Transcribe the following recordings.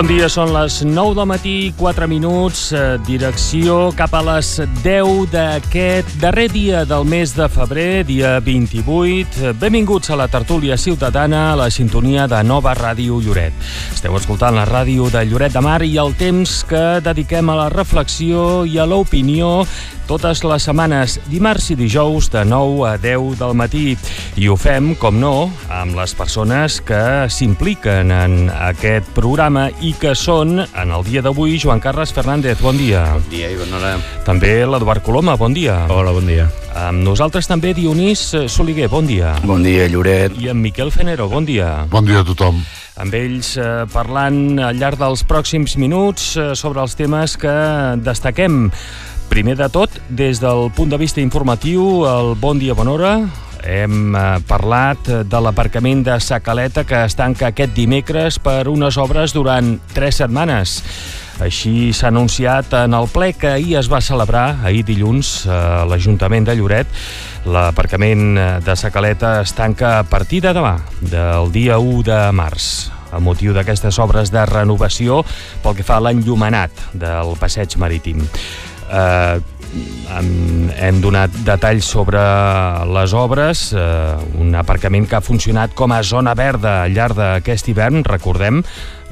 Bon dia, són les 9 del matí, 4 minuts, eh, direcció cap a les 10 d'aquest darrer dia del mes de febrer, dia 28. Benvinguts a la tertúlia ciutadana, a la sintonia de Nova Ràdio Lloret. Esteu escoltant la ràdio de Lloret de Mar i el temps que dediquem a la reflexió i a l'opinió totes les setmanes, dimarts i dijous de 9 a 10 del matí. I ho fem, com no, amb les persones que s'impliquen en aquest programa i que són, en el dia d'avui, Joan Carles Fernández, bon dia. Bon dia i bona hora. També l'Eduard Coloma, bon dia. Hola, bon dia. Amb nosaltres també Dionís Soliguer, bon dia. Bon dia, Lloret. I en Miquel Fenero, bon dia. Bon dia a tothom. Amb ells eh, parlant al llarg dels pròxims minuts eh, sobre els temes que destaquem. Primer de tot, des del punt de vista informatiu, el Bon Dia Bon Hora, hem eh, parlat de l'aparcament de Sacaleta que es tanca aquest dimecres per unes obres durant tres setmanes. Així s'ha anunciat en el ple que ahir es va celebrar, ahir dilluns, a l'Ajuntament de Lloret. L'aparcament de Sacaleta es tanca a partir de demà, del dia 1 de març a motiu d'aquestes obres de renovació pel que fa a l'enllumenat del passeig marítim. Eh, hem donat detalls sobre les obres, eh, un aparcament que ha funcionat com a zona verda al llarg d'aquest hivern, recordem,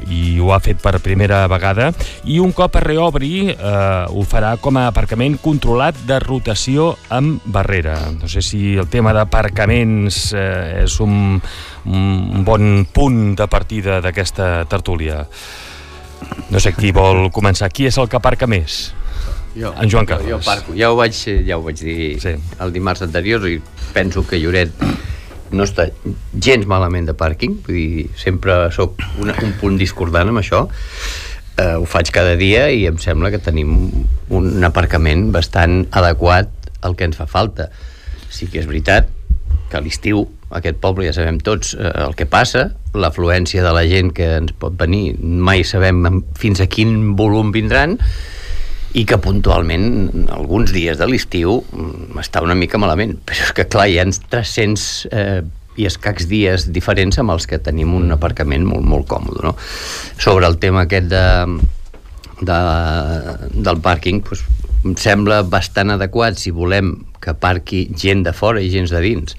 i ho ha fet per primera vegada, i un cop es reobri eh, ho farà com a aparcament controlat de rotació amb barrera. No sé si el tema d'aparcaments eh, és un, un bon punt de partida d'aquesta tertúlia. No sé qui vol començar. Qui és el que aparca més? Jo, en Joan Carles. Jo, jo parco. Ja ho vaig, ja ho vaig dir sí. el dimarts anterior i penso que Lloret no està gens malament de pàrquing, vull dir, sempre sóc un, un punt discordant amb això. Uh, ho faig cada dia i em sembla que tenim un aparcament bastant adequat al que ens fa falta. Sí que és veritat que a l'estiu aquest poble ja sabem tots eh, el que passa, l'afluència de la gent que ens pot venir, mai sabem fins a quin volum vindran, i que puntualment alguns dies de l'estiu mm, està una mica malament però és que clar, hi ha 300 eh, i escacs dies diferents amb els que tenim un aparcament molt, molt còmode no? sobre el tema aquest de, de, del pàrquing doncs, em sembla bastant adequat si volem que parqui gent de fora i gent de dins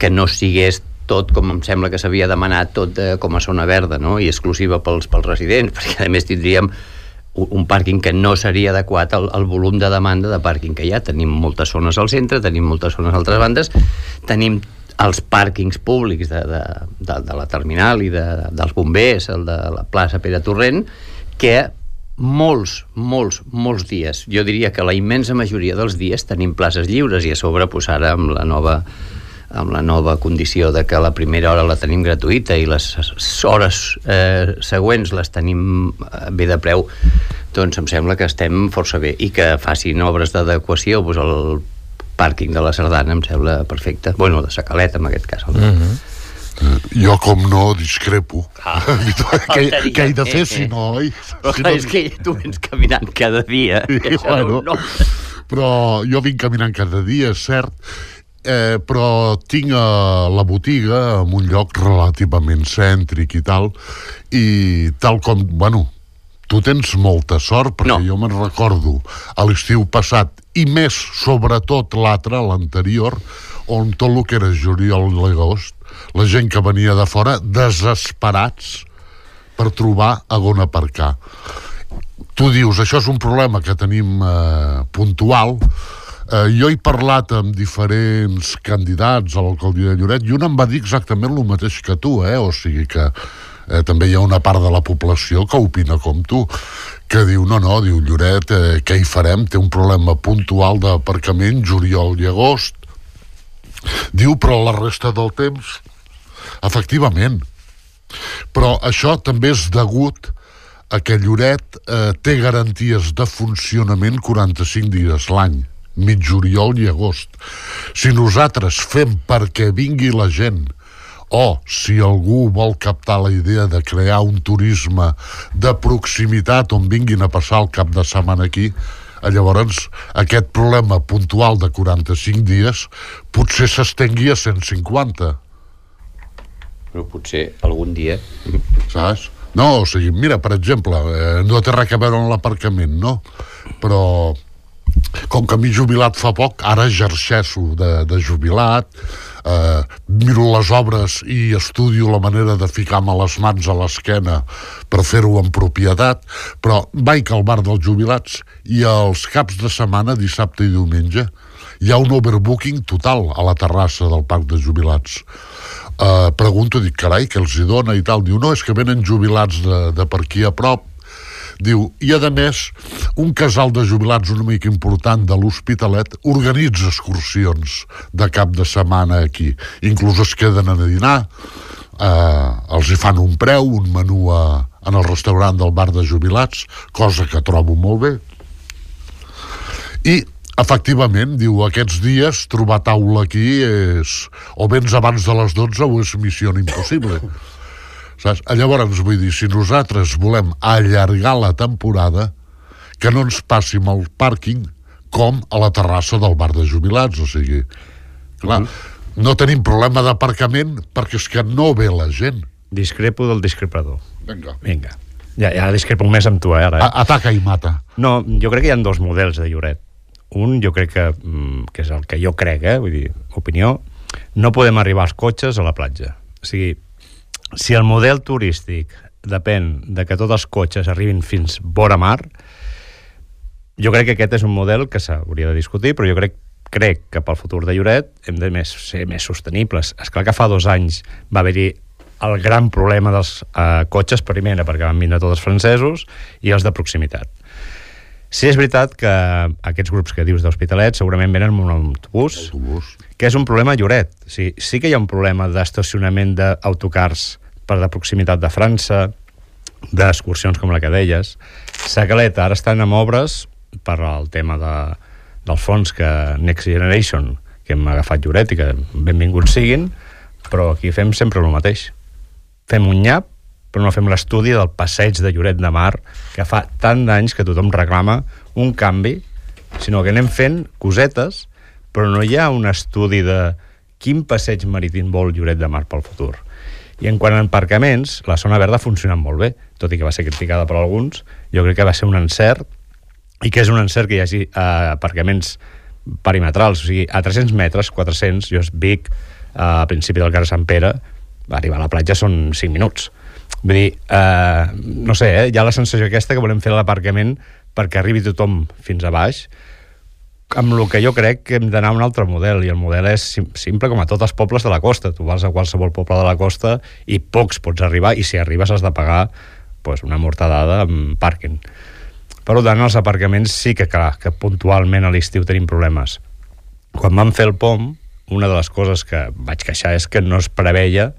que no sigués tot com em sembla que s'havia demanat tot de, com a zona verda no? i exclusiva pels, pels residents perquè a més tindríem un pàrquing que no seria adequat al, al volum de demanda de pàrquing que hi ha. Tenim moltes zones al centre, tenim moltes zones a altres bandes, tenim els pàrquings públics de, de, de, de la terminal i de, dels bombers, el de la plaça Pere Torrent, que molts, molts, molts dies, jo diria que la immensa majoria dels dies tenim places lliures i a sobre pues, ara amb la nova amb la nova condició de que la primera hora la tenim gratuïta i les hores eh, següents les tenim eh, bé de preu, doncs em sembla que estem força bé i que facin obres d'adequació doncs el pàrquing de la Sardana em sembla perfecte, bueno, de Sacaleta en aquest cas. Mm -hmm. Jo, com no, discrepo. Ah, què, què he de fer si no... Oi? Però si no... és que tu vens caminant cada dia. Sí, bueno, no, no. Però jo vinc caminant cada dia, és cert, eh, però tinc a la botiga en un lloc relativament cèntric i tal, i tal com, bueno, tu tens molta sort, perquè no. jo me'n recordo a l'estiu passat, i més sobretot l'altre, l'anterior, on tot el que era juliol i l'agost, la gent que venia de fora desesperats per trobar a on aparcar. Tu dius, això és un problema que tenim eh, puntual, Eh, jo he parlat amb diferents candidats a l'alcaldia de Lloret i un em va dir exactament el mateix que tu, eh? o sigui que eh, també hi ha una part de la població que opina com tu, que diu, no, no, diu Lloret, eh, què hi farem? Té un problema puntual d'aparcament, juliol i agost. Diu, però la resta del temps, efectivament. Però això també és degut a que Lloret eh, té garanties de funcionament 45 dies l'any mig juliol i agost. Si nosaltres fem perquè vingui la gent o si algú vol captar la idea de crear un turisme de proximitat on vinguin a passar el cap de setmana aquí, llavors aquest problema puntual de 45 dies potser s'estengui a 150. Però potser algun dia... Saps? No, o sigui, mira, per exemple, eh, no té res a veure amb l'aparcament, no? Però com que m'he jubilat fa poc, ara exerceixo de, de jubilat, eh, miro les obres i estudio la manera de ficar-me les mans a l'esquena per fer-ho en propietat, però vaig al bar dels jubilats i els caps de setmana, dissabte i diumenge, hi ha un overbooking total a la terrassa del parc de jubilats. Uh, pregunto, dic, carai, què els hi dona i tal. Diu, no, és que venen jubilats de, de per aquí a prop, Diu, i a més, un casal de jubilats una mica important de l'Hospitalet organitza excursions de cap de setmana aquí. Inclús es queden a dinar, eh, els hi fan un preu, un menú a, en el restaurant del bar de jubilats, cosa que trobo molt bé. I efectivament, diu, aquests dies trobar taula aquí és o vens abans de les 12 o és missió impossible. Saps? Llavors, vull dir, si nosaltres volem allargar la temporada, que no ens passi amb el pàrquing com a la terrassa del bar de jubilats, o sigui, clar, uh -huh. no tenim problema d'aparcament perquè és que no ve la gent. Discrepo del discrepador. Vinga. Vinga. Ja, ja discrepo més amb tu, eh, ara. Eh? Ataca i mata. No, jo crec que hi ha dos models de Lloret. Un, jo crec que, mm, que és el que jo crec, eh, vull dir, opinió, no podem arribar als cotxes a la platja. O sigui, si el model turístic depèn de que tots els cotxes arribin fins vora mar, jo crec que aquest és un model que s'hauria de discutir, però jo crec crec que pel futur de Lloret hem de més, ser més sostenibles. És clar que fa dos anys va haver-hi el gran problema dels eh, cotxes, primera, perquè van vindre tots els francesos, i els de proximitat. Sí, és veritat que aquests grups que dius d'Hospitalet segurament venen amb un autobús, autobús, que és un problema a Lloret. O sigui, sí que hi ha un problema d'estacionament d'autocars per de proximitat de França, d'excursions com la que deies. Sagaleta ara estan amb obres per al tema de, del fons que Next Generation, que hem agafat Lloret i que benvinguts siguin, però aquí fem sempre el mateix. Fem un nyap, però no fem l'estudi del passeig de Lloret de Mar, que fa tant d'anys que tothom reclama un canvi, sinó que anem fent cosetes, però no hi ha un estudi de quin passeig marítim vol Lloret de Mar pel futur. I en quant a aparcaments, la zona verda ha funcionat molt bé, tot i que va ser criticada per alguns. Jo crec que va ser un encert, i que és un encert que hi hagi eh, aparcaments perimetrals, o sigui, a 300 metres, 400, jo Vic, eh, a principi del carrer Sant Pere, arribar a la platja són 5 minuts. Vull dir, eh, no sé, eh, hi ha la sensació aquesta que volem fer l'aparcament perquè arribi tothom fins a baix, amb el que jo crec que hem d'anar a un altre model, i el model és simple com a tots els pobles de la costa. Tu vas a qualsevol poble de la costa i pocs pots arribar, i si arribes has de pagar pues, una mortadada amb pàrquing. Per tant, els aparcaments sí que, clar, que puntualment a l'estiu tenim problemes. Quan vam fer el POM, una de les coses que vaig queixar és que no es preveia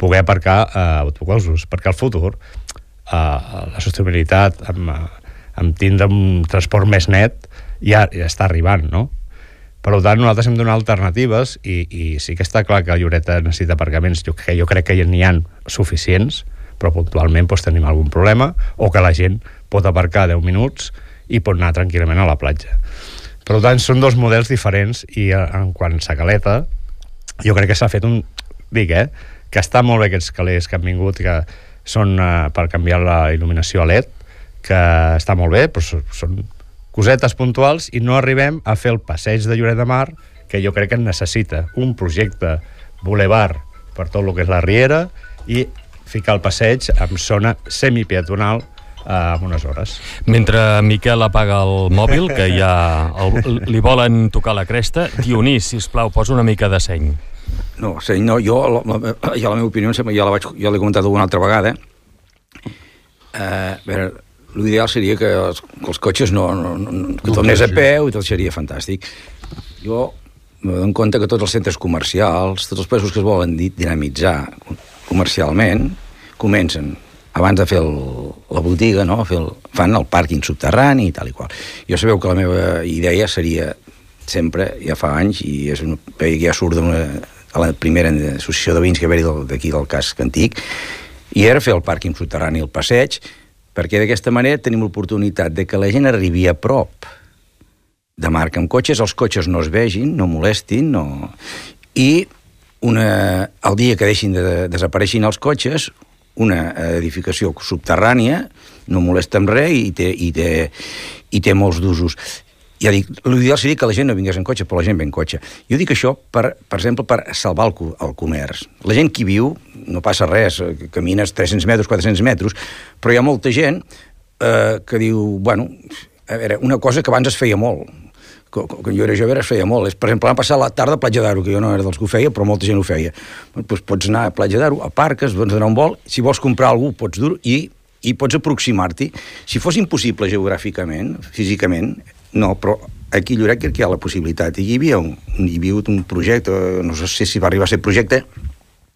poder aparcar eh, autobusos, perquè al futur eh, la sostenibilitat amb, amb tindre un transport més net ja, ja està arribant, no? Per tant, nosaltres hem donat alternatives i, i sí que està clar que Lloreta necessita aparcaments, jo, que jo crec que n'hi ha suficients, però puntualment doncs, tenim algun problema, o que la gent pot aparcar 10 minuts i pot anar tranquil·lament a la platja. Per tant, són dos models diferents i eh, en quant a Caleta, jo crec que s'ha fet un... Dic, eh? Que està molt bé aquests calés que han vingut, que són uh, per canviar la il·luminació a LED, que està molt bé, però són cosetes puntuals i no arribem a fer el passeig de Lloret de Mar, que jo crec que necessita un projecte boulevard per tot el que és la Riera i ficar el passeig en zona semipeatonal eh, en unes hores. Mentre Miquel apaga el mòbil, que ja el, li volen tocar la cresta, Dionís, si plau, posa una mica de seny. No, seny no, jo, la, la, ja la meva opinió, ja la vaig, ja l'he comentat alguna altra vegada, eh, a veure, l'ideal seria que els, que els cotxes no, no, no que tot anés a peu i tot seria fantàstic. Jo me dono compte que tots els centres comercials, tots els països que es volen dinamitzar comercialment, comencen abans de fer el, la botiga, no? fer el, fan el pàrquing subterrani i tal i qual. Jo sabeu que la meva idea seria sempre, ja fa anys, i és una, ja surt d'una a la primera associació de veïns que va haver d'aquí del casc antic, i era fer el pàrquing subterrani, el passeig, perquè d'aquesta manera tenim l'oportunitat de que la gent arribi a prop de marca amb cotxes, els cotxes no es vegin, no molestin, no... i una, el dia que deixin de desapareixin els cotxes, una edificació subterrània, no molesta amb res i té, i té, i té molts d'usos ja dic, l'ideal seria que la gent no vingués en cotxe, però la gent ve en cotxe. Jo dic això, per, per exemple, per salvar el, el comerç. La gent que viu, no passa res, eh, camines 300 metres, 400 metres, però hi ha molta gent eh, que diu, bueno, a veure, una cosa que abans es feia molt, quan jo era jove es feia molt. És, per exemple, vam passar la tarda a Platja d'Aro, que jo no era dels que ho feia, però molta gent ho feia. Doncs pots anar a Platja d'Aro, a parques, pots donar un vol, si vols comprar algú pots dur i, i pots aproximar-t'hi. Si fos impossible geogràficament, físicament, no, però aquí a Lloret crec que hi ha la possibilitat. I hi havia un, hi havia un projecte, no sé si va arribar a ser projecte,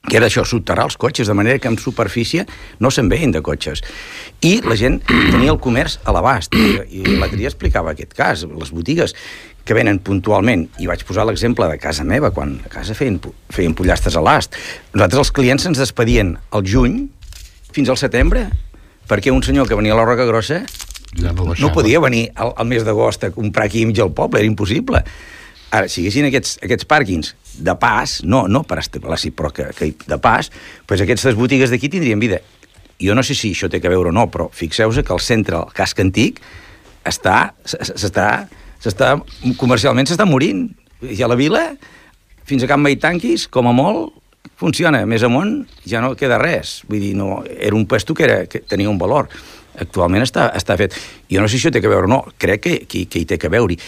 que era això, soterrar els cotxes, de manera que en superfície no se'n veien de cotxes. I la gent tenia el comerç a l'abast. I, l'altre explicava aquest cas, les botigues que venen puntualment, i vaig posar l'exemple de casa meva, quan a casa feien, feien pollastres a l'ast. Nosaltres els clients ens despedien al juny fins al setembre, perquè un senyor que venia a la Roca Grossa ja no, no podia venir al, al mes d'agost a comprar aquí al poble, era impossible. Ara, si haguessin aquests, aquests pàrquings de pas, no, no per establir però que, que de pas, doncs aquestes botigues d'aquí tindrien vida. Jo no sé si això té que veure o no, però fixeu-vos que el centre, el casc antic, està, s'està, s'està, comercialment s'està morint. I a la vila, fins a Can Maitanquis, com a molt, funciona. Més amunt ja no queda res. Vull dir, no, era un puesto que, era, que tenia un valor actualment està, està fet. Jo no sé si això té que veure o no, crec que, que, que hi té que veure-hi.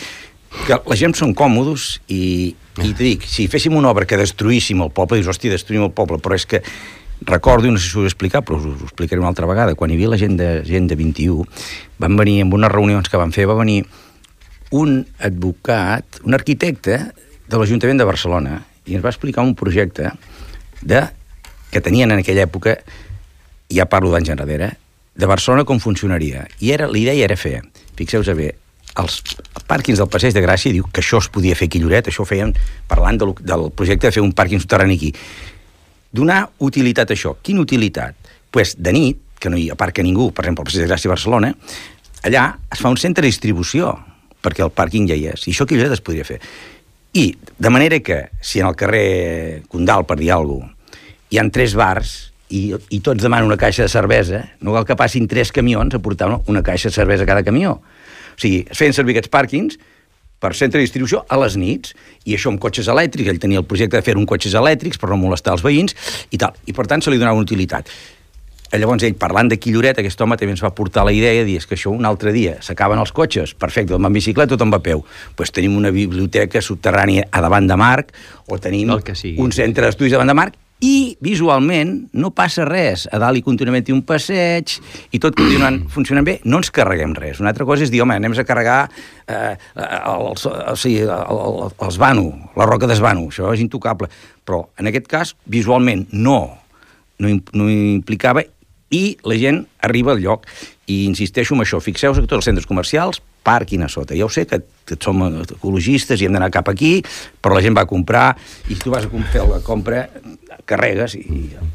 Que la gent són còmodes i, i te dic, si féssim una obra que destruíssim el poble, dius, hòstia, destruïm el poble, però és que recordo, no sé si ho he explicat, però us, us ho explicaré una altra vegada, quan hi havia la gent de, gent de 21, van venir en unes reunions que van fer, va venir un advocat, un arquitecte de l'Ajuntament de Barcelona, i ens va explicar un projecte de, que tenien en aquella època, ja parlo d'anys enrere, de Barcelona com funcionaria. I era la idea era fer, fixeu-vos bé, els pàrquings del Passeig de Gràcia diu que això es podia fer aquí Lloret, això ho feien parlant del, del projecte de fer un pàrquing subterrani aquí. Donar utilitat a això. Quina utilitat? pues, de nit, que no hi aparca ningú, per exemple, al Passeig de Gràcia a Barcelona, allà es fa un centre de distribució, perquè el pàrquing ja hi és, i això aquí Lloret es podria fer. I, de manera que, si en el carrer Condal, per dir alguna cosa, hi han tres bars, i, i tots demanen una caixa de cervesa, no cal que passin tres camions a portar una, una caixa de cervesa a cada camió. O sigui, es feien servir aquests pàrquings per centre de distribució a les nits, i això amb cotxes elèctrics, ell tenia el projecte de fer un cotxes elèctrics per no molestar els veïns, i tal. I per tant se li donava una utilitat. Llavors ell, parlant de Quilloret, aquest home també ens va portar la idea de dir que això un altre dia s'acaben els cotxes, perfecte, amb bicicleta tothom va a peu. Doncs pues tenim una biblioteca subterrània a davant de Marc, o tenim un centre d'estudis davant de Marc, i visualment no passa res. A dalt hi continuament hi un passeig i tot continuant funcionant bé, no ens carreguem res. Una altra cosa és dir, home, anem a carregar eh, els, o sigui, el, el, els Vano, la roca d'Esvano, això és intocable. Però en aquest cas, visualment no, no, no implicava i la gent arriba al lloc. I insisteixo en això, fixeu-vos que tots els centres comercials parquin a sota. Ja ho sé que som ecologistes i hem d'anar cap aquí, però la gent va comprar i tu vas a fer la compra, carregues i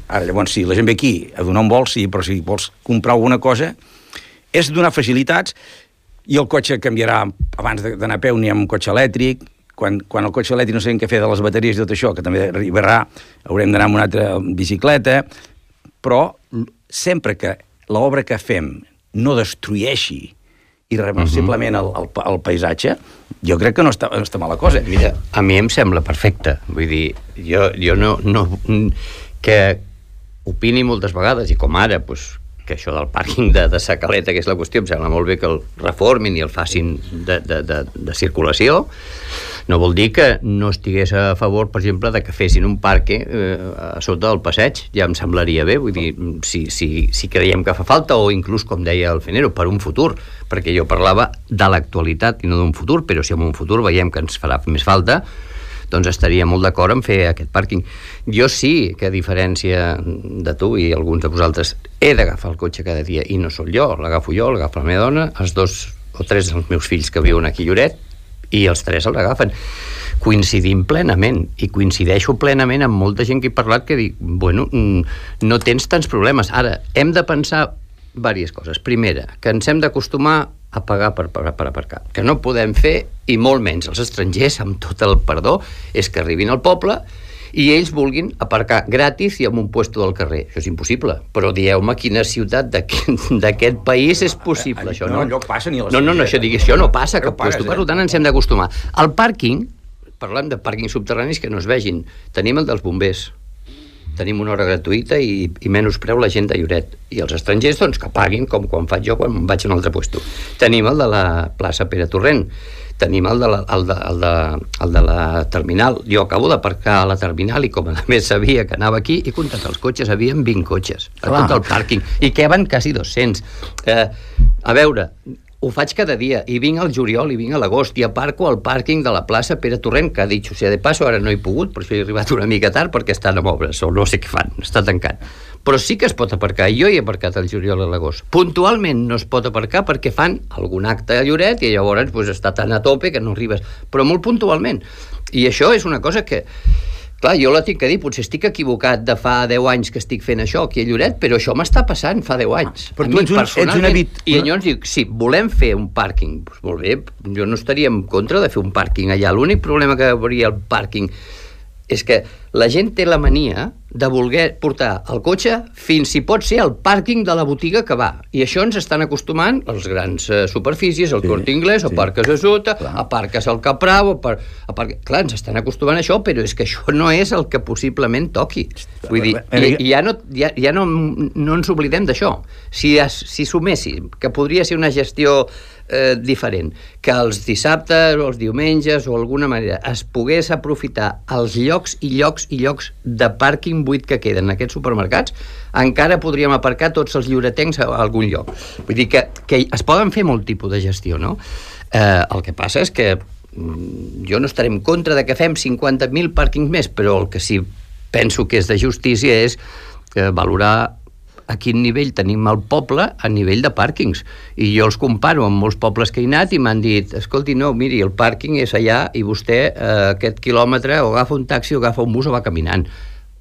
ara llavors sí, la gent ve aquí a donar un vol, sí, però si vols comprar alguna cosa és donar facilitats i el cotxe canviarà. Abans d'anar a peu n'hi ha un cotxe elèctric. Quan, quan el cotxe elèctric no sabem què fer de les bateries i tot això, que també arribarà, haurem d'anar amb una altra bicicleta, però sempre que l'obra que fem no destrueixi irreversiblement el, el, el paisatge, jo crec que no està, no està mala cosa. Mira, a mi em sembla perfecte. Vull dir, jo, jo no, no... que opini moltes vegades, i com ara, pues, que això del pàrquing de, de Sacaleta, que és la qüestió, em sembla molt bé que el reformin i el facin de, de, de, de circulació, no vol dir que no estigués a favor, per exemple, de que fessin un parc eh, a sota del passeig, ja em semblaria bé, vull dir, si, si, si creiem que fa falta, o inclús, com deia el Fenero, per un futur, perquè jo parlava de l'actualitat i no d'un futur, però si en un futur veiem que ens farà més falta, doncs estaria molt d'acord en fer aquest pàrquing. Jo sí que, a diferència de tu i alguns de vosaltres, he d'agafar el cotxe cada dia, i no sóc jo, l'agafo jo, l'agafa la meva dona, els dos o tres dels meus fills que viuen aquí a Lloret, i els tres l'agafen. Coincidim plenament, i coincideixo plenament amb molta gent que he parlat que dic, bueno, mm, no tens tants problemes. Ara, hem de pensar diverses coses. Primera, que ens hem d'acostumar a pagar per, per, per aparcar. Que no podem fer, i molt menys els estrangers, amb tot el perdó, és que arribin al poble i ells vulguin aparcar gratis i amb un puesto del carrer. Això és impossible. Però dieu-me quina ciutat d'aquest país és possible, això, no? No, allò passa ni a No, no, no, això, dic, això no passa cap puesto. pagues, Per eh? tant, ens hem d'acostumar. El pàrquing, parlem de pàrquings subterranis que no es vegin. Tenim el dels bombers, tenim una hora gratuïta i, i menys preu la gent de Lloret. I els estrangers, doncs, que paguin, com quan faig jo quan vaig a un altre puesto. Tenim el de la plaça Pere Torrent, tenim el de la, el de, el de, el de la terminal. Jo acabo d'aparcar a la terminal i com a més sabia que anava aquí, he comptat els cotxes, havien 20 cotxes a Clar. tot el pàrquing, i queben quasi 200. Eh, a veure, ho faig cada dia, i vinc al juliol i vinc a l'agost, i aparco al pàrquing de la plaça Pere Torrent, que ha dit, o sigui, de passo ara no he pogut, per això he arribat una mica tard, perquè estan amb obres, o no sé què fan, està tancat. Però sí que es pot aparcar, jo hi he aparcat al juliol a l'agost. Puntualment no es pot aparcar perquè fan algun acte a Lloret i llavors pues, està tan a tope que no arribes, però molt puntualment. I això és una cosa que, Clar, jo la tinc que dir, potser estic equivocat de fa 10 anys que estic fent això aquí a Lloret, però això m'està passant fa 10 anys. Però A tu mi, ets un- ets un habit- I llavors dic, sí, volem fer un pàrquing, doncs molt bé, jo no estaria en contra de fer un pàrquing allà. L'únic problema que hauria el pàrquing és que la gent té la mania de voler portar el cotxe fins, si pot ser, al pàrquing de la botiga que va. I això ens estan acostumant les grans eh, superfícies, el Sí, Corte Inglés, sí. aparques a sota, Clar. aparques al Caprau, apar... Apar... clar, ens estan acostumant a això, però és que això no és el que possiblement toqui. Vull dir, i, i ja, no, ja, ja no, no ens oblidem d'això. Si, es, si suméssim, que podria ser una gestió eh, diferent, que els dissabtes o els diumenges o alguna manera es pogués aprofitar els llocs i llocs i llocs de pàrquing buit que queden en aquests supermercats, encara podríem aparcar tots els lliuretencs a algun lloc. Vull dir que, que es poden fer molt tipus de gestió, no? Eh, el que passa és que mm, jo no estaré en contra de que fem 50.000 pàrquings més, però el que sí penso que és de justícia és eh, valorar a quin nivell tenim el poble a nivell de pàrquings. I jo els comparo amb molts pobles que he anat i m'han dit, escolti, no, miri, el pàrquing és allà i vostè eh, aquest quilòmetre o agafa un taxi o agafa un bus o va caminant.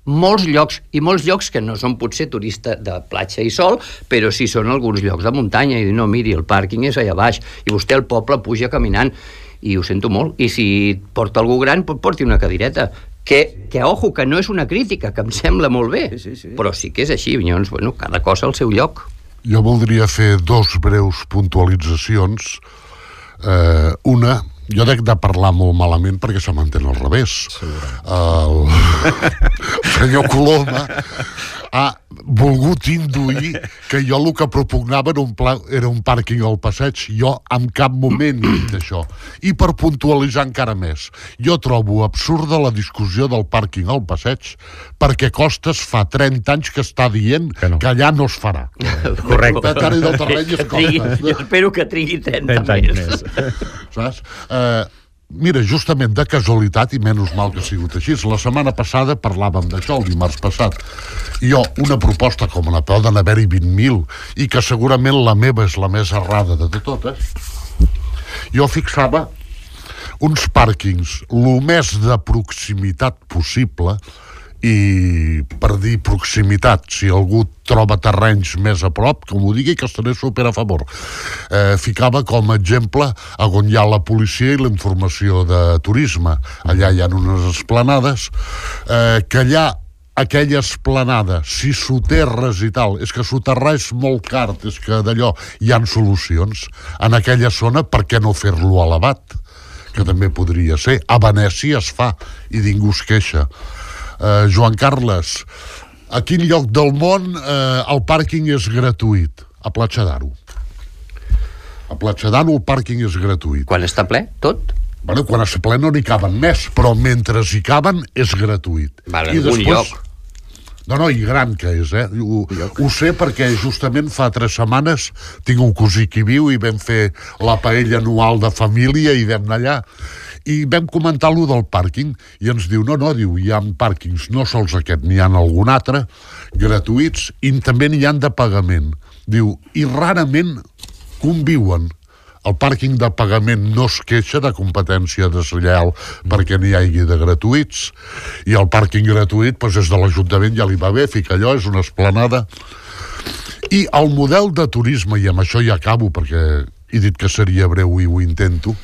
Molts llocs, i molts llocs que no són potser turista de platja i sol, però sí són alguns llocs de muntanya, i dir, no, miri, el pàrquing és allà baix, i vostè al poble puja caminant, i ho sento molt, i si porta algú gran, pot porti una cadireta, que, que ojo, que no és una crítica, que em sembla molt bé, Sí, sí, sí. però sí que és així, llavors, bueno, cada cosa al seu lloc. Jo voldria fer dos breus puntualitzacions. Eh, una, jo dec de parlar molt malament perquè se m'entén al revés. El, el senyor Coloma ha volgut induir que jo el que propugnava era un, pla, era un pàrquing al passeig. Jo en cap moment he dit això. I per puntualitzar encara més, jo trobo absurda la discussió del pàrquing al passeig perquè Costes fa 30 anys que està dient Que no. que allà no es farà. Correcte. Veterinari del terreny jo espero que trigui 30, 30 anys més. Saps? Eh, mira, justament de casualitat, i menys mal que ha sigut així, la setmana passada parlàvem d'això, el dimarts passat. Jo, una proposta com la poden haver-hi 20.000, i que segurament la meva és la més errada de totes, jo fixava uns pàrquings el més de proximitat possible i per dir proximitat, si algú troba terrenys més a prop, que m'ho digui que estaré super a favor. Eh, ficava com a exemple a on hi ha la policia i la informació de turisme. Allà hi ha unes esplanades eh, que allà aquella esplanada, si soterres i tal, és que soterrar és molt car, és que d'allò hi han solucions. En aquella zona, per què no fer-lo elevat? que també podria ser. A Venècia es fa i ningú es queixa. Uh, Joan Carles, a quin lloc del món uh, el pàrquing és gratuït? A Platja d'Aro. A Platja d'Aro el pàrquing és gratuït. Quan està ple, tot? Bueno, quan es ple no n'hi caben més, però mentre hi caben és gratuït. Vale, en algun lloc. No, no, i gran que és, eh? Ho, ho sé perquè justament fa tres setmanes tinc un cosí que viu i vam fer la paella anual de família i vam anar allà i vam comentar lo del pàrquing i ens diu, no, no, diu, hi ha pàrquings no sols aquest, n'hi ha algun altre gratuïts i també n'hi han de pagament diu, i rarament conviuen el pàrquing de pagament no es queixa de competència deslleial perquè n'hi hagi de gratuïts i el pàrquing gratuït doncs és de l'Ajuntament ja li va bé, fica allò, és una esplanada. I el model de turisme i amb això ja acabo perquè he dit que seria breu i ho intento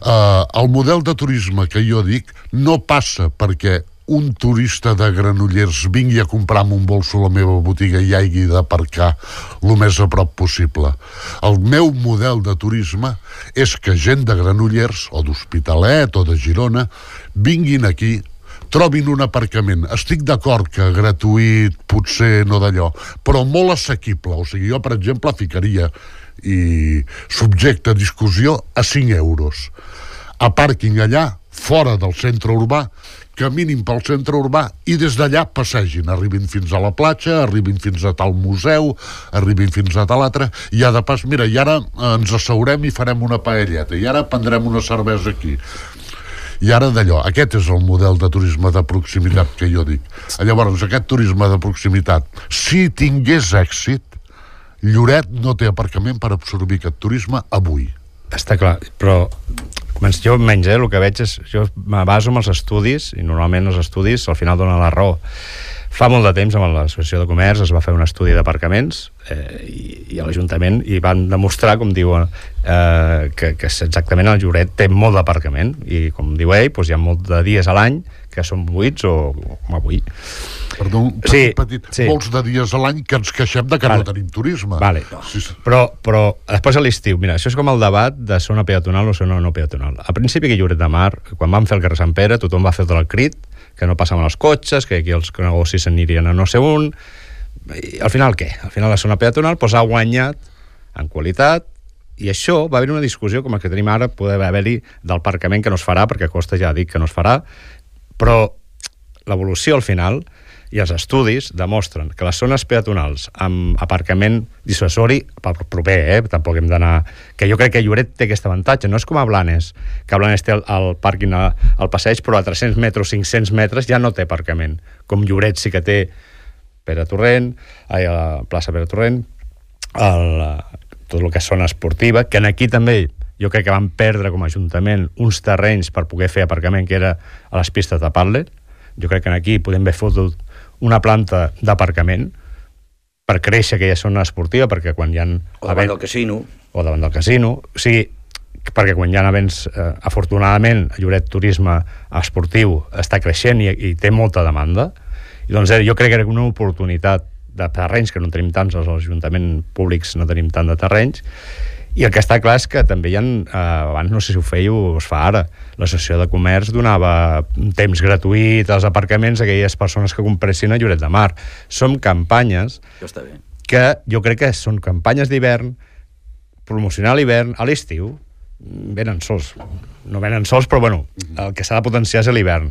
uh, el model de turisme que jo dic no passa perquè un turista de Granollers vingui a comprar amb un bolso a la meva botiga i hagi d'aparcar el més a prop possible. El meu model de turisme és que gent de Granollers o d'Hospitalet o de Girona vinguin aquí trobin un aparcament. Estic d'acord que gratuït, potser no d'allò, però molt assequible. O sigui, jo, per exemple, ficaria i subjecte a discussió a 5 euros. A pàrquing allà, fora del centre urbà, caminin pel centre urbà i des d'allà passegin, arribin fins a la platja, arribin fins a tal museu, arribin fins a tal altre, i ja de pas, mira, i ara ens asseurem i farem una paelleta, i ara prendrem una cervesa aquí. I ara d'allò, aquest és el model de turisme de proximitat que jo dic. Llavors, aquest turisme de proximitat, si tingués èxit, Lloret no té aparcament per absorbir aquest turisme avui. Està clar, però jo menys, eh, el que veig és... Jo me baso en els estudis, i normalment els estudis al final donen la raó. Fa molt de temps, amb l'Associació de Comerç, es va fer un estudi d'aparcaments eh, i, i a l'Ajuntament i van demostrar, com diuen, eh, que, que exactament el Lloret té molt d'aparcament i, com diu ell, doncs hi ha molt de dies a l'any que són buits o, o com avui. Perdó, un petit, sí, petit, sí. molts de dies a l'any que ens queixem de que vale. no tenim turisme. Vale. Sí, sí. Però, però després a l'estiu, mira, això és com el debat de zona peatonal o zona no peatonal. Al principi que Lloret de Mar, quan vam fer el carrer Sant Pere, tothom va fer tot el crit, que no passaven els cotxes, que aquí els negocis s'anirien a no sé on... I al final què? Al final la zona peatonal pues, ha guanyat en qualitat i això va haver una discussió com la que tenim ara, poder haver-hi del parcament que no es farà, perquè Costa ja ha dit que no es farà, però l'evolució al final i els estudis demostren que les zones peatonals amb aparcament dissuasori proper, eh? tampoc hem d'anar que jo crec que Lloret té aquest avantatge no és com a Blanes, que a Blanes té el, el pàrquing al passeig, però a 300 metres 500 metres ja no té aparcament com Lloret sí que té Pere Torrent ai, a la plaça Pere Torrent el, tot el que és zona esportiva que en aquí també jo crec que van perdre com a Ajuntament uns terrenys per poder fer aparcament que era a les pistes de Parler jo crec que aquí podem haver fotut una planta d'aparcament per créixer aquella zona esportiva, perquè quan hi ha... O davant event... del casino. O davant del casino. O sigui, perquè quan hi ha events, eh, afortunadament, Lloret Turisme esportiu està creixent i, i té molta demanda, i doncs eh, jo crec que era una oportunitat de terrenys, que no tenim tants, els ajuntaments públics no tenim tant de terrenys, i el que està clar és que també hi ha, eh, abans no sé si ho feia o es fa ara, l'associació de comerç donava temps gratuït als aparcaments a aquelles persones que compressin a Lloret de Mar. Som campanyes que jo crec que són campanyes d'hivern, promocionar l'hivern, a l'estiu, venen sols. No venen sols, però bueno, el que s'ha de potenciar és l'hivern.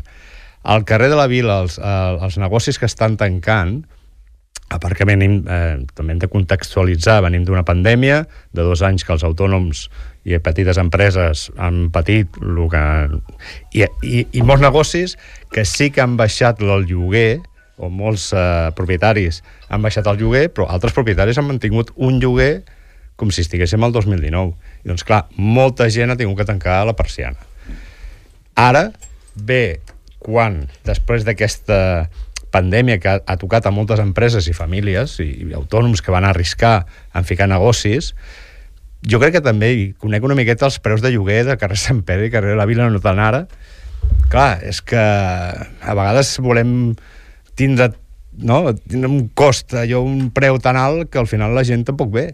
Al carrer de la Vila, els, eh, els negocis que estan tancant, a part que venim, eh, també hem de contextualitzar, venim d'una pandèmia, de dos anys que els autònoms i petites empreses han patit el que... I, i, i molts negocis que sí que han baixat el lloguer, o molts eh, propietaris han baixat el lloguer, però altres propietaris han mantingut un lloguer com si estiguéssim al 2019. I doncs, clar, molta gent ha tingut que tancar la persiana. Ara, bé, quan, després d'aquesta pandèmia que ha, ha tocat a moltes empreses i famílies i, i autònoms que van arriscar en ficar negocis, jo crec que també hi conec una miqueta els preus de lloguer de carrer Sant Pere i carrer la Vila no tan ara. Clar, és que a vegades volem tindre, no, tindre un cost, allò, un preu tan alt que al final la gent tampoc ve.